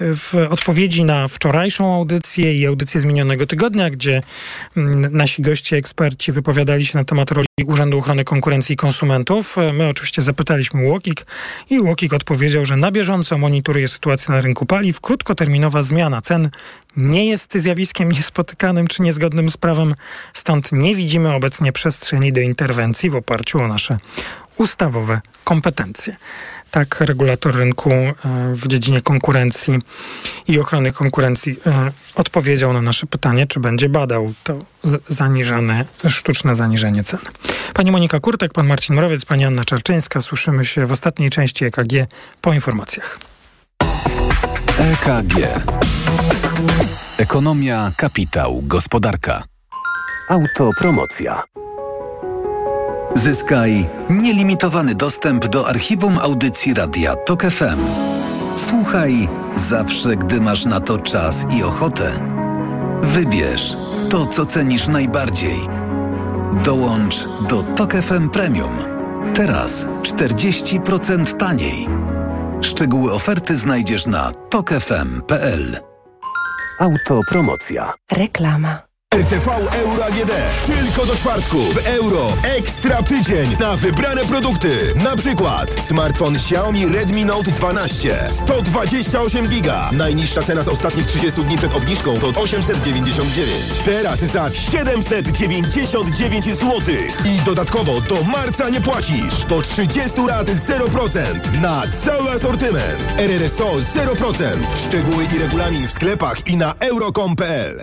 e, w odpowiedzi na wczorajszą audycję i audycję z minionego tygodnia, gdzie mm, nasi goście, eksperci wypowiadali się na temat roli Urzędu Ochrony Konkurencji i Konsumentów. E, My oczywiście zapytaliśmy Łokik i Łokik odpowiedział, że na bieżąco monitoruje sytuację na rynku paliw. Krótkoterminowa zmiana cen nie jest zjawiskiem niespotykanym czy niezgodnym z prawem, stąd nie widzimy obecnie przestrzeni do interwencji w oparciu o nasze ustawowe kompetencje. Tak regulator rynku e, w dziedzinie konkurencji i ochrony konkurencji e, odpowiedział na nasze pytanie, czy będzie badał to zaniżane, sztuczne zaniżenie cen. Pani Monika Kurtek, pan Marcin Mrowiec, pani Anna Czarczyńska. Słyszymy się w ostatniej części EKG po informacjach. EKG. Ekonomia, kapitał, gospodarka. Autopromocja. Zyskaj nielimitowany dostęp do archiwum audycji Radia TOK FM. Słuchaj zawsze, gdy masz na to czas i ochotę. Wybierz to, co cenisz najbardziej. Dołącz do TOK FM Premium. Teraz 40% taniej. Szczegóły oferty znajdziesz na tokefm.pl. Autopromocja. Reklama. RTV Euro AGD. Tylko do czwartku. W euro. Ekstra tydzień na wybrane produkty. Na przykład smartfon Xiaomi Redmi Note 12. 128 giga. Najniższa cena z ostatnich 30 dni przed obniżką to 899. Teraz za 799 zł. I dodatkowo do marca nie płacisz. Do 30 lat 0%. Na cały asortyment. RRSO 0%. Szczegóły i regulamin w sklepach i na euro.com.pl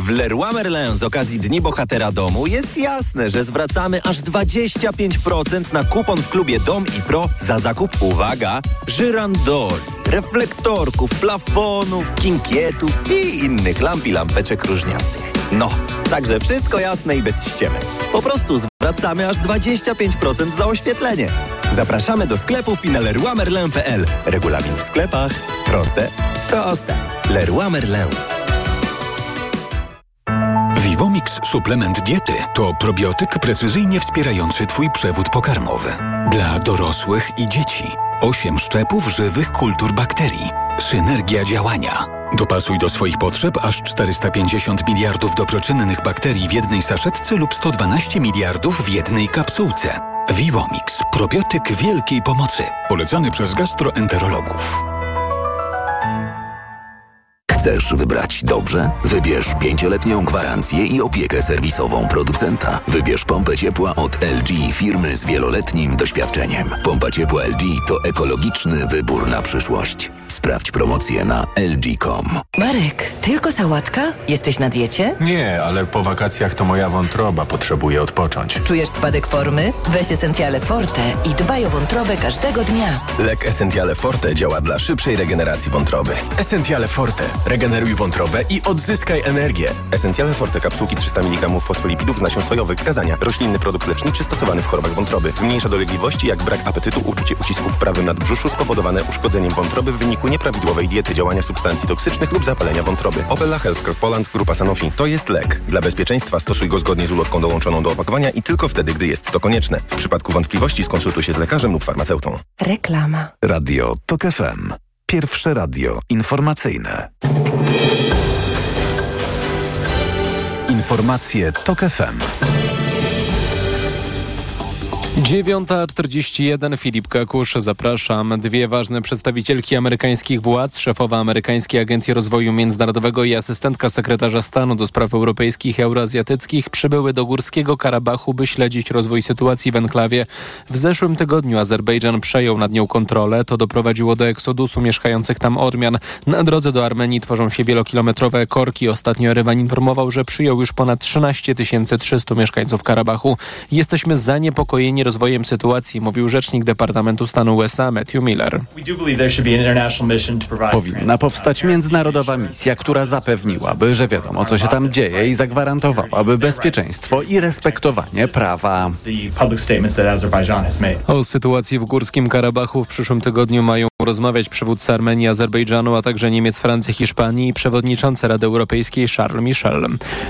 W Leroy Merlin z okazji Dni Bohatera Domu jest jasne, że zwracamy aż 25% na kupon w klubie Dom i Pro za zakup, uwaga, żyrandoli, reflektorków, plafonów, kinkietów i innych lamp i lampeczek różniastych. No, także wszystko jasne i bez ściemy. Po prostu zwracamy aż 25% za oświetlenie. Zapraszamy do sklepów i na leroymerlin.pl. Regulamin w sklepach. Proste, proste. Leroy Merlin. Vivomix suplement diety to probiotyk precyzyjnie wspierający Twój przewód pokarmowy. Dla dorosłych i dzieci. 8 szczepów żywych kultur bakterii. Synergia działania. Dopasuj do swoich potrzeb aż 450 miliardów dobroczynnych bakterii w jednej saszetce lub 112 miliardów w jednej kapsułce. Vivomix. Probiotyk wielkiej pomocy. Polecany przez gastroenterologów. Chcesz wybrać dobrze? Wybierz pięcioletnią gwarancję i opiekę serwisową producenta. Wybierz pompę ciepła od LG, firmy z wieloletnim doświadczeniem. Pompa ciepła LG to ekologiczny wybór na przyszłość. Sprawdź promocję na lg.com. Marek, tylko sałatka? Jesteś na diecie? Nie, ale po wakacjach to moja wątroba potrzebuje odpocząć. Czujesz spadek formy? Weź Essentiale Forte i dbaj o wątrobę każdego dnia. Lek Essentiale Forte działa dla szybszej regeneracji wątroby. Essentiale Forte. Regeneruj wątrobę i odzyskaj energię. Essentiale Forte kapsułki 300 mg fosfolipidów z nasion sojowych. Wskazania. Roślinny produkt leczniczy stosowany w chorobach wątroby. Zmniejsza dolegliwości jak brak apetytu, uczucie ucisku w prawym nadbrzuszu spowodowane uszkodzeniem wątroby w wyniku nieprawidłowej diety, działania substancji toksycznych lub zapalenia wątroby. Opella Healthcare Poland Grupa Sanofi. To jest lek. Dla bezpieczeństwa stosuj go zgodnie z ulotką dołączoną do opakowania i tylko wtedy, gdy jest to konieczne. W przypadku wątpliwości skonsultuj się z lekarzem lub farmaceutą. Reklama. Radio TOK FM. Pierwsze radio informacyjne. Informacje TOK FM. 9.41 Filip Kakusz, zapraszam. Dwie ważne przedstawicielki amerykańskich władz, szefowa Amerykańskiej Agencji Rozwoju Międzynarodowego i asystentka sekretarza stanu do spraw europejskich i euroazjatyckich przybyły do Górskiego Karabachu, by śledzić rozwój sytuacji w enklawie. W zeszłym tygodniu Azerbejdżan przejął nad nią kontrolę. To doprowadziło do eksodusu mieszkających tam Ormian. Na drodze do Armenii tworzą się wielokilometrowe korki. Ostatnio Erewan informował, że przyjął już ponad 13 300 mieszkańców Karabachu. Jesteśmy zaniepokojeni rozwojem sytuacji, mówił rzecznik Departamentu Stanu USA Matthew Miller. Powinna powstać międzynarodowa misja, która zapewniłaby, że wiadomo co się tam dzieje i zagwarantowałaby bezpieczeństwo i respektowanie prawa. O sytuacji w Górskim Karabachu w przyszłym tygodniu mają rozmawiać przywódcy Armenii, Azerbejdżanu, a także Niemiec, Francji, Hiszpanii i przewodniczący Rady Europejskiej Charles Michel.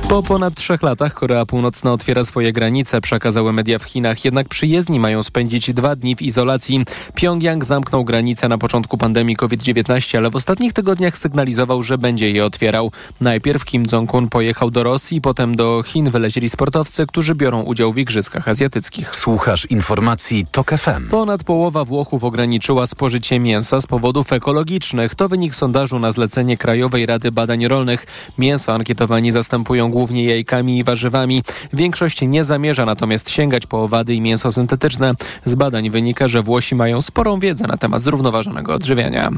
Po ponad trzech latach Korea Północna otwiera swoje granice, przekazały media w Chinach, jednak przyjezdni mają spędzić dwa dni w izolacji. Pyongyang zamknął granice na początku pandemii COVID-19, ale w ostatnich tygodniach sygnalizował, że będzie je otwierał. Najpierw Kim Jong-un pojechał do Rosji, potem do Chin wylecieli sportowcy, którzy biorą udział w Igrzyskach Azjatyckich. Słuchasz informacji TOK FM. Ponad połowa Włochów ograniczyła spożycie mięsa z powodów ekologicznych. To wynik sondażu na zlecenie Krajowej Rady Badań Rolnych. Mięso ankietowani zastępują głównie jajkami i warzywami. Większość nie zamierza natomiast sięgać po owady i mięso syntetyczne. Z badań wynika, że Włosi mają sporą wiedzę na temat zrównoważonego odżywiania.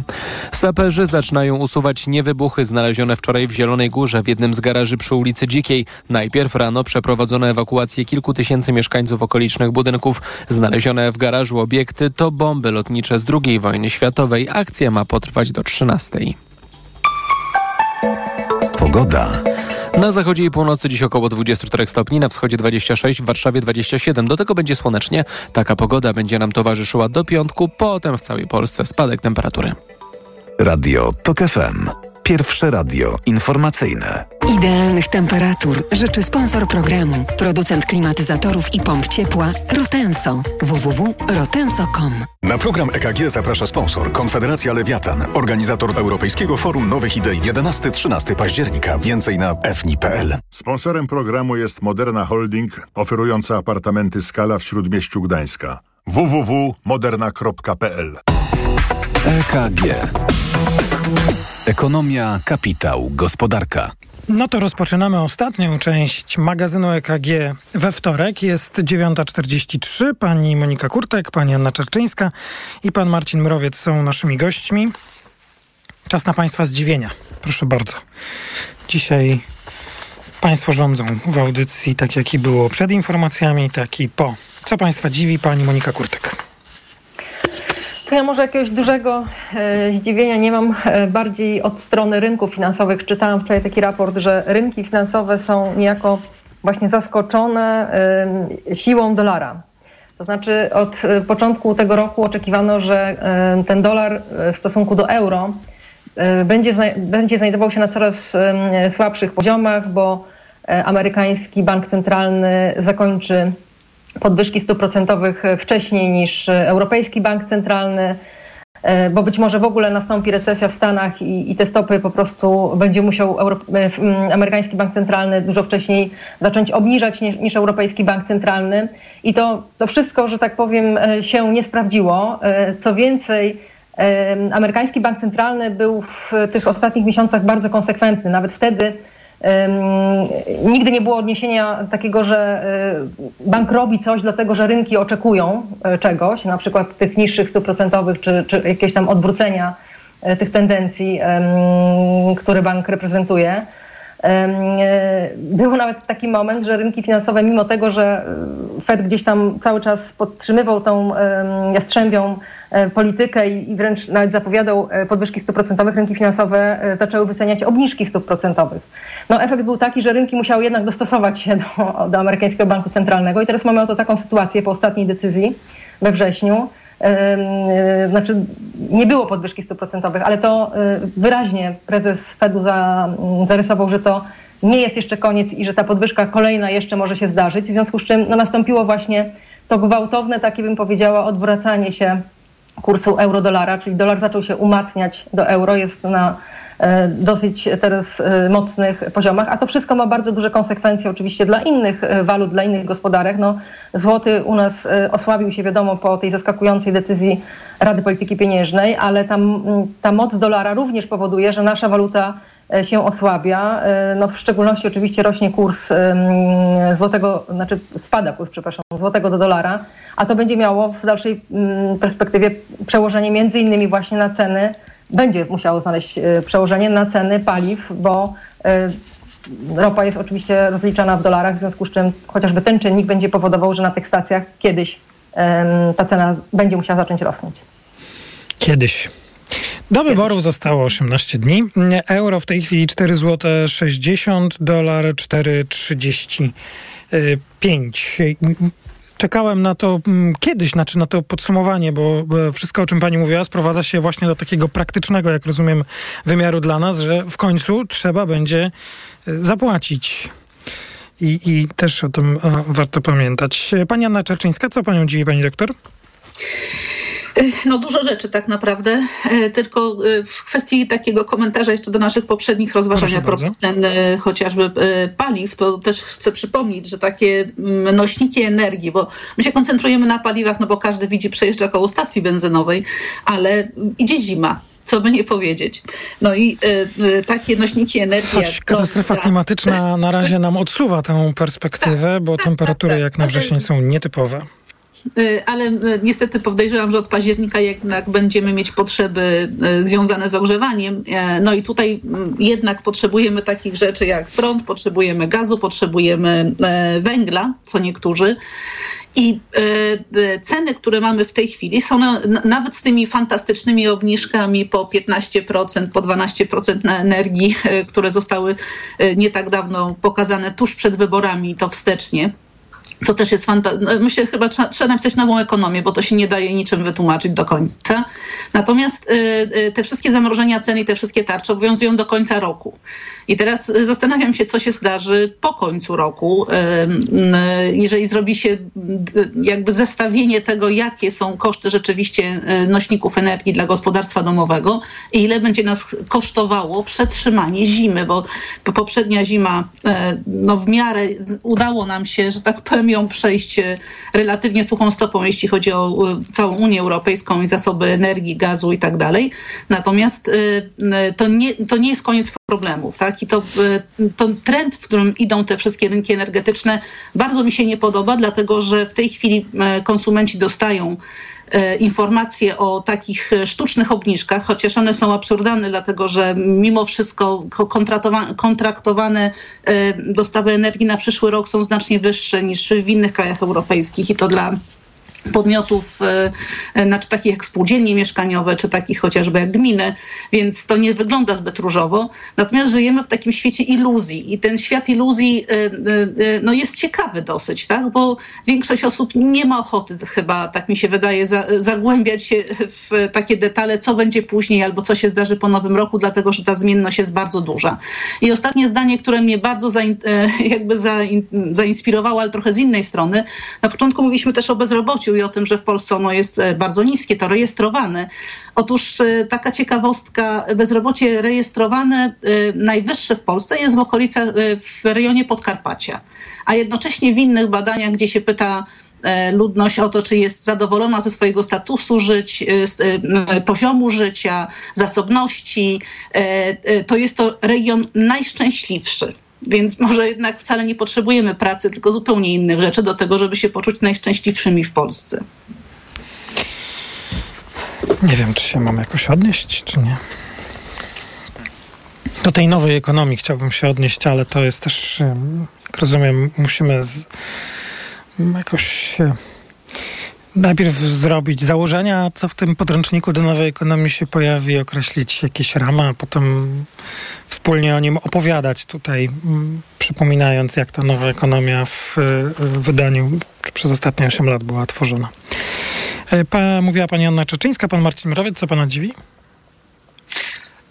Saperzy zaczynają usuwać niewybuchy znalezione wczoraj w Zielonej Górze w jednym z garaży przy ulicy Dzikiej. Najpierw rano przeprowadzono ewakuację kilku tysięcy mieszkańców okolicznych budynków. Znalezione w garażu obiekty to bomby lotnicze z II wojny światowej. Akcja ma potrwać do 13. Pogoda. Na zachodzie i północy dziś około 24 stopni, na wschodzie 26, w Warszawie 27. Do tego będzie słonecznie. Taka pogoda będzie nam towarzyszyła do piątku, potem w całej Polsce spadek temperatury. Radio TOK FM. Pierwsze radio informacyjne. Idealnych temperatur życzy sponsor programu, producent klimatyzatorów i pomp ciepła Rotenso. www.rotenso.com. Na program EKG zaprasza sponsor Konfederacja Lewiatan, organizator Europejskiego Forum Nowych Idei 11-13 października. Więcej na fni.pl. Sponsorem programu jest Moderna Holding, oferująca apartamenty Skala w Śródmieściu Gdańska. www.moderna.pl EKG. Ekonomia, kapitał, gospodarka. No to rozpoczynamy ostatnią część magazynu EKG we wtorek. Jest 9.43. Pani Monika Kurtek, pani Anna Czerczyńska i pan Marcin Mrowiec są naszymi gośćmi. Czas na państwa zdziwienia. Proszę bardzo. Dzisiaj państwo rządzą w audycji, tak jak i było przed informacjami, tak i po. Co państwa dziwi, pani Monika Kurtek? To ja może jakiegoś dużego e, zdziwienia nie mam. E, bardziej od strony rynków finansowych czytałam wczoraj taki raport, że rynki finansowe są niejako właśnie zaskoczone e, siłą dolara. To znaczy od początku tego roku oczekiwano, że ten dolar w stosunku do euro będzie, będzie znajdował się na coraz słabszych poziomach, bo amerykański bank centralny zakończy podwyżki stóp procentowych wcześniej niż Europejski Bank Centralny, e, bo być może w ogóle nastąpi recesja w Stanach i, i te stopy po prostu będzie musiał Euro, e, amerykański bank centralny dużo wcześniej zacząć obniżać niż, niż Europejski Bank Centralny. I to, to wszystko, że tak powiem, e, się nie sprawdziło. E, Co więcej, e, amerykański bank centralny był w tych ostatnich miesiącach bardzo konsekwentny. Nawet wtedy nigdy nie było odniesienia takiego, że y, bank robi coś dlatego, że rynki oczekują y, czegoś, na przykład tych niższych stóp procentowych, czy, czy jakieś tam odwrócenia y, tych tendencji, które bank reprezentuje. Był nawet taki moment, że rynki finansowe, mimo tego, że Fed gdzieś tam cały czas podtrzymywał tą jastrzębią e, politykę i wręcz nawet zapowiadał e, podwyżki stóp procentowych, rynki finansowe e, zaczęły wyceniać obniżki stóp procentowych. No efekt był taki, że rynki musiały jednak dostosować się do, do amerykańskiego banku centralnego i teraz mamy oto taką sytuację po ostatniej decyzji we wrześniu. Znaczy nie było podwyżki stóp procentowych, ale to wyraźnie prezes Fedu za, mm, zarysował, że to nie jest jeszcze koniec i że ta podwyżka kolejna jeszcze może się zdarzyć, w związku z czym no, nastąpiło właśnie to gwałtowne, takie bym powiedziała, odwracanie się kursu euro-dolara, czyli dolar zaczął się umacniać do euro, jest na e, dosyć teraz e, mocnych poziomach, a to wszystko ma bardzo duże konsekwencje oczywiście dla innych e, walut, dla innych gospodarek. No, złoty u nas osłabił się wiadomo po tej zaskakującej decyzji Rady Polityki Pieniężnej, ale tam, ta moc dolara również powoduje, że nasza waluta się osłabia. E, No, w szczególności oczywiście rośnie kurs złotego, znaczy spada kurs, przepraszam, złotego do dolara, a to będzie miało w dalszej mm, perspektywie przełożenie między innymi właśnie na ceny, będzie musiało znaleźć e, przełożenie na ceny paliw, bo e, ropa jest oczywiście rozliczana w dolarach, w związku z czym chociażby ten czynnik będzie powodował, że na tych stacjach kiedyś ta cena będzie musiała zacząć rosnąć. Kiedyś. Do wyborów zostało 18 dni. Euro w tej chwili 4 zł 60, dolar 4,35. Czekałem na to mm, kiedyś, znaczy na to podsumowanie, bo wszystko, o czym pani mówiła, sprowadza się właśnie do takiego praktycznego, jak rozumiem, wymiaru dla nas, że w końcu trzeba będzie y, zapłacić. I, i też o tym e, warto pamiętać. Pani Anna Czerczyńska, co panią dziwi, pani doktor? No dużo rzeczy tak naprawdę, E, tylko e, w kwestii takiego komentarza jeszcze do naszych poprzednich rozważań Proszę a propos bardzo. cen e, chociażby e, paliw, to też chcę przypomnieć, że takie mm, nośniki energii, bo my się koncentrujemy na paliwach, no bo każdy widzi przejeżdża koło stacji benzynowej, ale idzie zima. Co by nie powiedzieć. No i e, e, takie nośniki energii. Choć katastrofa prąd, klimatyczna na razie nam odsuwa tę perspektywę, bo temperatury jak na wrzesień są nietypowe. Y, ale y, niestety podejrzewam, że od października jednak będziemy mieć potrzeby y, związane z ogrzewaniem. No i tutaj jednak potrzebujemy takich rzeczy jak prąd, potrzebujemy gazu, potrzebujemy węgla, co niektórzy. I ceny, które mamy w tej chwili, są na, nawet z tymi fantastycznymi obniżkami po 15%, po 12% na energii, które zostały nie tak dawno pokazane tuż przed wyborami, to wstecznie co też jest fantastyczne. Myślę, chyba trzeba, trzeba napisać nową ekonomię, bo to się nie daje niczym wytłumaczyć do końca. Natomiast y, y, te wszystkie zamrożenia cen i te wszystkie tarcze obowiązują do końca roku. I teraz y, zastanawiam się, co się zdarzy po końcu roku, jeżeli zrobi się jakby zestawienie tego, jakie są koszty rzeczywiście nośników energii dla gospodarstwa domowego i ile będzie nas kosztowało przetrzymanie zimy, bo poprzednia zima no, w miarę udało nam się, że tak powiem, ją przejść relatywnie suchą stopą, jeśli chodzi o całą Unię Europejską i zasoby energii, gazu i tak dalej. Natomiast to nie, to nie jest koniec problemów. Tak? I to, to trend, w którym idą te wszystkie rynki energetyczne, bardzo mi się nie podoba, dlatego że w tej chwili konsumenci dostają informacje o takich sztucznych obniżkach, chociaż one są absurdalne, dlatego że mimo wszystko kontraktowane dostawy energii na przyszły rok są znacznie wyższe niż w innych krajach europejskich i to dla podmiotów, znaczy takich jak spółdzielnie mieszkaniowe, czy takich chociażby jak gminy, więc to nie wygląda zbyt różowo. Natomiast żyjemy w takim świecie iluzji i ten świat iluzji e, no, jest ciekawy dosyć, tak? bo większość osób nie ma ochoty chyba, tak mi się wydaje, za, zagłębiać się w takie detale, co będzie później albo co się zdarzy po nowym roku, dlatego że ta zmienność jest bardzo duża. I ostatnie zdanie, które mnie bardzo zain, jakby zain, zainspirowało, ale trochę z innej strony. Na początku mówiliśmy też o bezrobociu, i o tym, że w Polsce ono jest e, bardzo niskie, to rejestrowane. Otóż e, taka ciekawostka, bezrobocie rejestrowane e, najwyższe w Polsce jest w okolicach, w rejonie Podkarpacia. A jednocześnie w innych badaniach, gdzie się pyta ludność o to, czy jest zadowolona ze swojego statusu żyć, poziomu życia, zasobności, to jest to region najszczęśliwszy. Więc może jednak wcale nie potrzebujemy pracy, tylko zupełnie innych rzeczy do tego, żeby się poczuć najszczęśliwszymi w Polsce. Nie wiem, czy się mam jakoś odnieść, czy nie. Do tej nowej ekonomii chciałbym się odnieść, ale to jest też, jak rozumiem, musimy z, jakoś najpierw zrobić założenia, co w tym podręczniku do nowej ekonomii się pojawi, określić jakieś ramy, a potem wspólnie o nim opowiadać tutaj, przypominając, jak ta nowa ekonomia w wydaniu przez ostatnie 8 lat była tworzona. E, pa, mówiła pani Anna Czeczyńska, pan Marcin Mrowiec, co pana dziwi?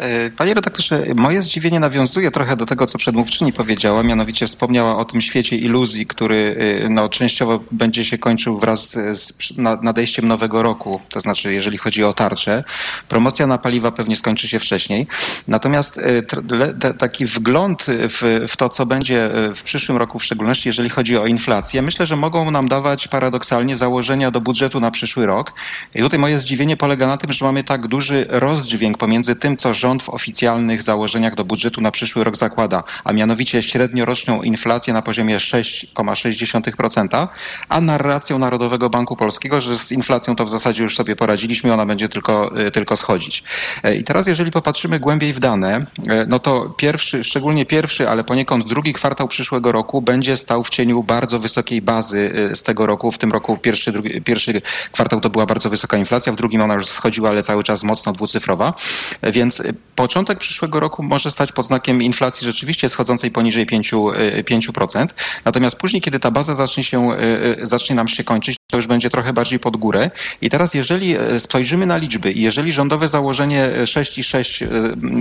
E, panie redaktorze, moje zdziwienie nawiązuje trochę do tego, co przedmówczyni powiedziała, mianowicie wspomniała o tym świecie iluzji, który e, no, częściowo będzie się kończył wraz z nadejściem nowego roku, to znaczy jeżeli chodzi o tarczę. Promocja na paliwa pewnie skończy się wcześniej. Natomiast e, taki wgląd w, w to, co będzie w przyszłym roku, w szczególności jeżeli chodzi o inflację, myślę, że mogą nam dawać paradoksalnie założenia do budżetu na przyszły rok. I tutaj moje zdziwienie polega na tym, że mamy tak duży rozdźwięk pomiędzy tym, co rząd rząd w oficjalnych założeniach do budżetu na przyszły rok zakłada, a mianowicie średnioroczną inflację na poziomie 6,6%, a narracją Narodowego Banku Polskiego, że z inflacją to w zasadzie już sobie poradziliśmy, ona będzie tylko, y, tylko schodzić. E, I teraz jeżeli popatrzymy głębiej w dane, e, no to pierwszy, szczególnie pierwszy, ale poniekąd drugi kwartał przyszłego roku będzie stał w cieniu bardzo wysokiej bazy y, z tego roku. W tym roku pierwszy, drugi, pierwszy kwartał to była bardzo wysoka inflacja, w drugim ona już schodziła, ale cały czas mocno dwucyfrowa. E, więc Początek przyszłego roku może stać pod znakiem inflacji rzeczywiście schodzącej poniżej 5%, 5%. Y, Natomiast później, kiedy ta baza zacznie, się, y, y, zacznie nam się kończyć, to już będzie trochę bardziej pod górę. I teraz, jeżeli spojrzymy na liczby i jeżeli rządowe założenie 6,6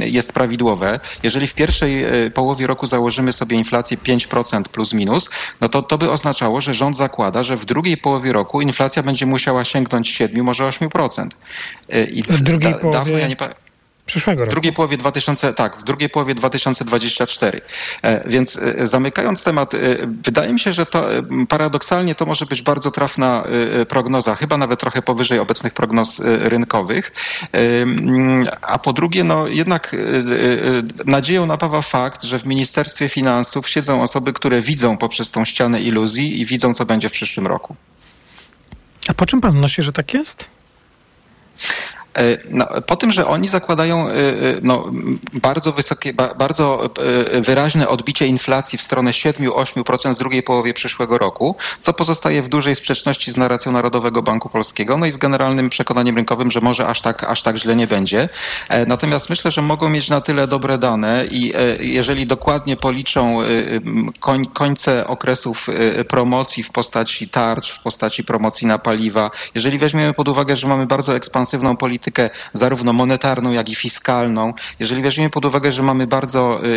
jest prawidłowe, jeżeli w pierwszej połowie roku założymy sobie inflację 5% plus minus, no to to by oznaczało, że rząd zakłada, że w drugiej połowie roku inflacja będzie musiała sięgnąć 7, może 8%. I w drugiej połowie... Dawno ja nie przyszłego roku. W drugiej połowie 2000, tak, w drugiej połowie 2024. E, więc e, zamykając temat, e, wydaje mi się, że to paradoksalnie to może być bardzo trafna prognoza, chyba nawet trochę powyżej obecnych prognoz rynkowych. A po drugie, no jednak nadzieją napawa fakt, że w Ministerstwie Finansów siedzą osoby, które widzą poprzez tą ścianę iluzji i widzą, co będzie w przyszłym roku. A po czym pan nosi, że tak jest? E, no, po tym, że oni zakładają e, e, no, bardzo wysokie, bardzo wyraźne odbicie inflacji w stronę 7-8% w drugiej połowie przyszłego roku, co pozostaje w dużej sprzeczności z narracją Narodowego Banku Polskiego, no i z generalnym przekonaniem rynkowym, że może aż tak, aż tak źle nie będzie. Natomiast myślę, że mogą mieć na tyle dobre dane i jeżeli dokładnie policzą koń, końce okresów promocji w postaci tarcz, w postaci promocji na paliwa, jeżeli weźmiemy pod uwagę, że mamy bardzo ekspansywną politykę, politykę zarówno monetarną, jak i fiskalną. Jeżeli weźmiemy pod uwagę, że mamy bardzo y,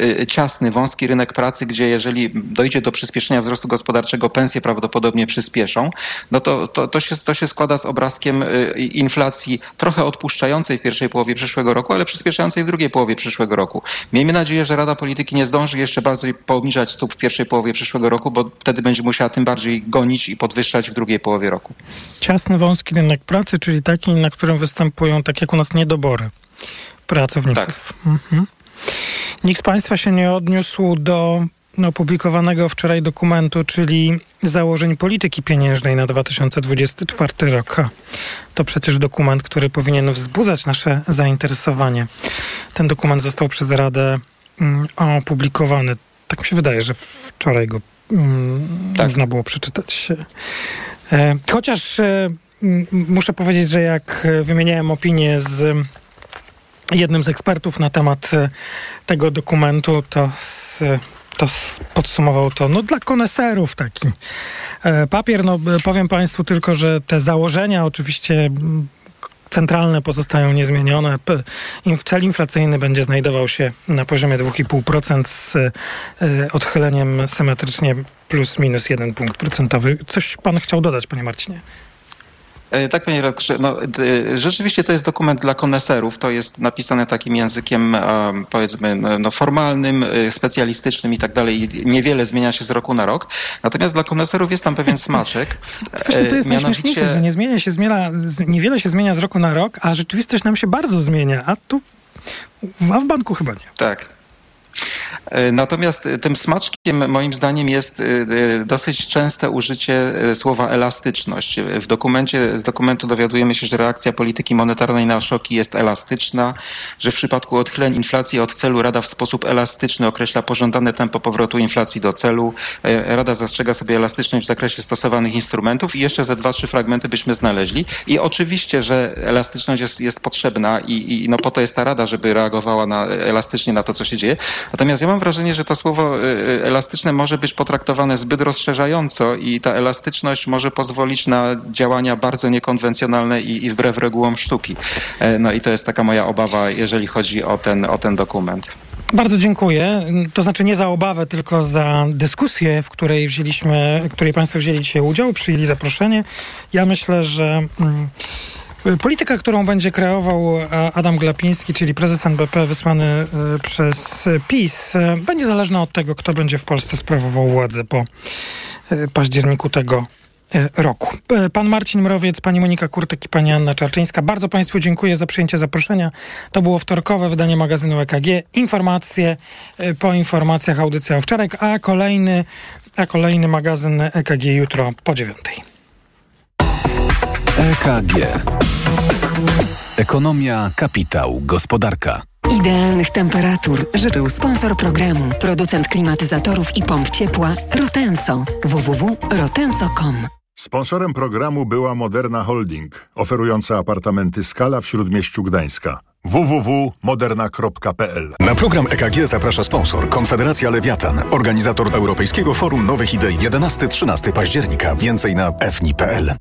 y, y, ciasny, wąski rynek pracy, gdzie jeżeli dojdzie do przyspieszenia wzrostu gospodarczego, pensje prawdopodobnie przyspieszą, no to, to, to, się, to się składa z obrazkiem inflacji trochę odpuszczającej w pierwszej połowie przyszłego roku, ale przyspieszającej w drugiej połowie przyszłego roku. Miejmy nadzieję, że Rada Polityki nie zdąży jeszcze bardziej poobniżać stóp w pierwszej połowie przyszłego roku, bo wtedy będzie musiała tym bardziej gonić i podwyższać w drugiej połowie roku. Ciasny, wąski rynek pracy, czyli taki, na którym którym występują, tak jak u nas, niedobory pracowników. Tak. Mhm. Nikt z Państwa się nie odniósł do opublikowanego wczoraj dokumentu, czyli założeń polityki pieniężnej na 2024 rok. To przecież dokument, który powinien wzbudzać nasze zainteresowanie. Ten dokument został przez Radę mm, opublikowany. Tak mi się wydaje, że wczoraj go mm, tak. można było przeczytać. E, chociaż e, muszę powiedzieć, że jak wymieniałem opinię z jednym z ekspertów na temat e, tego dokumentu, to, to podsumował to no, dla koneserów taki e, papier. No, powiem Państwu tylko, że te założenia oczywiście centralne pozostają niezmienione. Cel inflacyjny będzie znajdował się na poziomie 2,5% z e, odchyleniem symetrycznie plus minus 1 punkt procentowy. Coś pan chciał dodać, panie Marcinie? E, tak, panie redaktorze. No, rzeczywiście to jest dokument dla koneserów. To jest napisane takim językiem, powiedzmy, no, no, formalnym, e, specjalistycznym i tak dalej. Niewiele zmienia się z roku na rok. Natomiast dla koneserów jest tam pewien smaczek. Właśnie to jest Mianowicie... najśmieszniejsze, że nie zmienia się, zmienia, niewiele się zmienia z roku na rok, a rzeczywistość nam się bardzo zmienia. A tu, a w banku chyba nie. Tak. E, natomiast tym smaczkiem moim zdaniem jest e, e, dosyć częste użycie słowa elastyczność. W dokumencie, z dokumentu dowiadujemy się, że reakcja polityki monetarnej na szoki jest elastyczna, że w przypadku odchyleń inflacji od celu Rada w sposób elastyczny określa pożądane tempo powrotu inflacji do celu. Rada zastrzega sobie elastyczność w zakresie stosowanych instrumentów i jeszcze ze dwa, trzy fragmenty byśmy znaleźli. I oczywiście, że elastyczność jest, jest potrzebna i, i no po to jest ta Rada, żeby reagowała na, elastycznie na to, co się dzieje. Natomiast ja mam wrażenie, że to słowo y, y, elastyczne może być potraktowane zbyt rozszerzająco i ta elastyczność może pozwolić na działania bardzo niekonwencjonalne i, i wbrew regułom sztuki. E, no i to jest taka moja obawa, jeżeli chodzi o ten, o ten dokument. Bardzo dziękuję. To znaczy nie za obawę, tylko za dyskusję, w której wzięliśmy, w której Państwo wzięli dzisiaj udział, przyjęli zaproszenie. Ja myślę, że. Mm, Polityka, którą będzie kreował e, Adam Glapiński, czyli prezes NBP wysłany e, przez PiS, e, będzie zależna od tego, kto będzie w Polsce sprawował władzę po październiku tego roku. Pan Marcin Mrowiec, pani Monika Kurtek i pani Anna Czarczyńska. Bardzo Państwu dziękuję za przyjęcie zaproszenia. To było wtorkowe wydanie magazynu EKG. Informacje po informacjach audycja wczoraj, a kolejny, a kolejny magazyn EKG jutro po dziewiątej. EKG. Ekonomia, kapitał, gospodarka. Idealnych temperatur życzył sponsor programu, producent klimatyzatorów i pomp ciepła Rotenso. www.rotenso.com Sponsorem programu była Moderna Holding, oferująca apartamenty Skala w Śródmieściu Gdańska www.moderna.pl Na program EKG zaprasza sponsor Konfederacja Lewiatan, organizator Europejskiego Forum Nowych Idei 11-13 października. Więcej na fni.pl.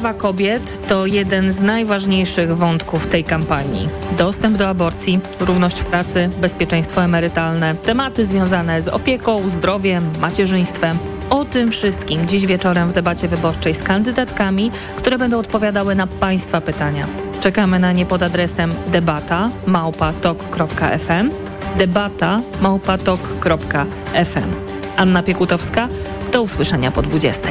Prawa kobiet to jeden z najważniejszych wątków tej kampanii. Dostęp do aborcji, równość w pracy, bezpieczeństwo emerytalne, tematy związane z opieką, zdrowiem, macierzyństwem. O tym wszystkim dziś wieczorem w debacie wyborczej z kandydatkami, które będą odpowiadały na Państwa pytania. Czekamy na nie pod adresem debata małpatok.fm debata małpatok.fm Anna Piekutowska, do usłyszenia po 20.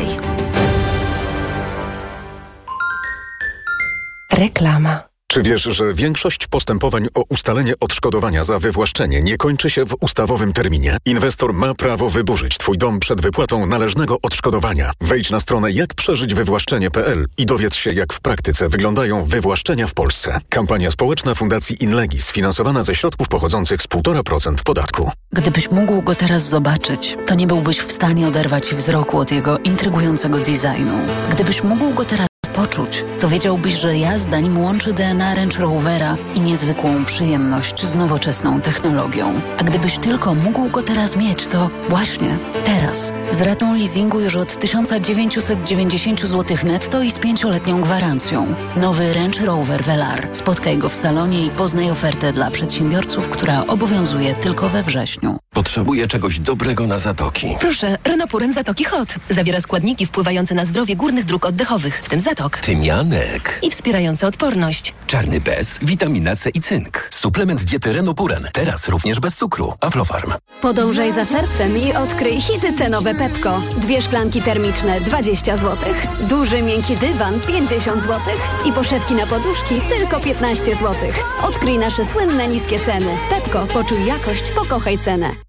Reklama. Czy wiesz, że większość postępowań o ustalenie odszkodowania za wywłaszczenie nie kończy się w ustawowym terminie? Inwestor ma prawo wyburzyć Twój dom przed wypłatą należnego odszkodowania. Wejdź na stronę jakprzeżyćwywłaszczenie.pl i dowiedz się, jak w praktyce wyglądają wywłaszczenia w Polsce. Kampania społeczna Fundacji Inlegis, finansowana ze środków pochodzących z 1,5% podatku. Gdybyś mógł go teraz zobaczyć, to nie byłbyś w stanie oderwać wzroku od jego intrygującego designu. Gdybyś mógł go teraz poczuć, to wiedziałbyś, że jazda nim łączy DNA Range Rovera i niezwykłą przyjemność z nowoczesną technologią. A gdybyś tylko mógł go teraz mieć, to właśnie teraz. Z ratą leasingu już od 1990 zł netto i z pięcioletnią gwarancją. Nowy Range Rover Velar. Spotkaj go w salonie i poznaj ofertę dla przedsiębiorców, która obowiązuje tylko we wrześniu. Potrzebuję czegoś dobrego na zatoki. Proszę, Renopuren Zatoki Hot. Zawiera składniki wpływające na zdrowie górnych dróg oddechowych, w tym zatok. Tymianek. I wspierające odporność. Czarny bez, witamina C i cynk. Suplement diety Renopuren. Teraz również bez cukru. Aflofarm. Podążaj za sercem i odkryj hity cenowe Pepko. Dwie szklanki termiczne 20 zł. Duży miękki dywan 50 zł. I poszewki na poduszki tylko 15 zł. Odkryj nasze słynne niskie ceny. Pepko, poczuj jakość, pokochaj cenę.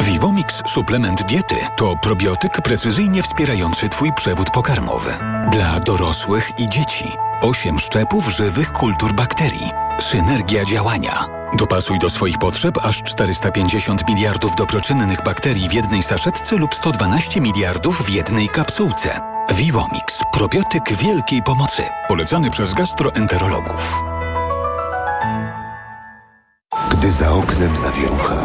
Vivomix suplement diety to probiotyk precyzyjnie wspierający Twój przewód pokarmowy. Dla dorosłych i dzieci. Osiem szczepów żywych kultur bakterii. Synergia działania. Dopasuj do swoich potrzeb aż 450 miliardów dobroczynnych bakterii w jednej saszetce lub 112 miliardów w jednej kapsułce. Vivomix. Probiotyk wielkiej pomocy. Polecany przez gastroenterologów. Gdy za oknem zawierucha,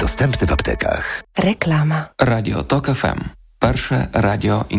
Dostępny w aptekach. Reklama. Radio TOK FM. Pierwsze radio informacyjne.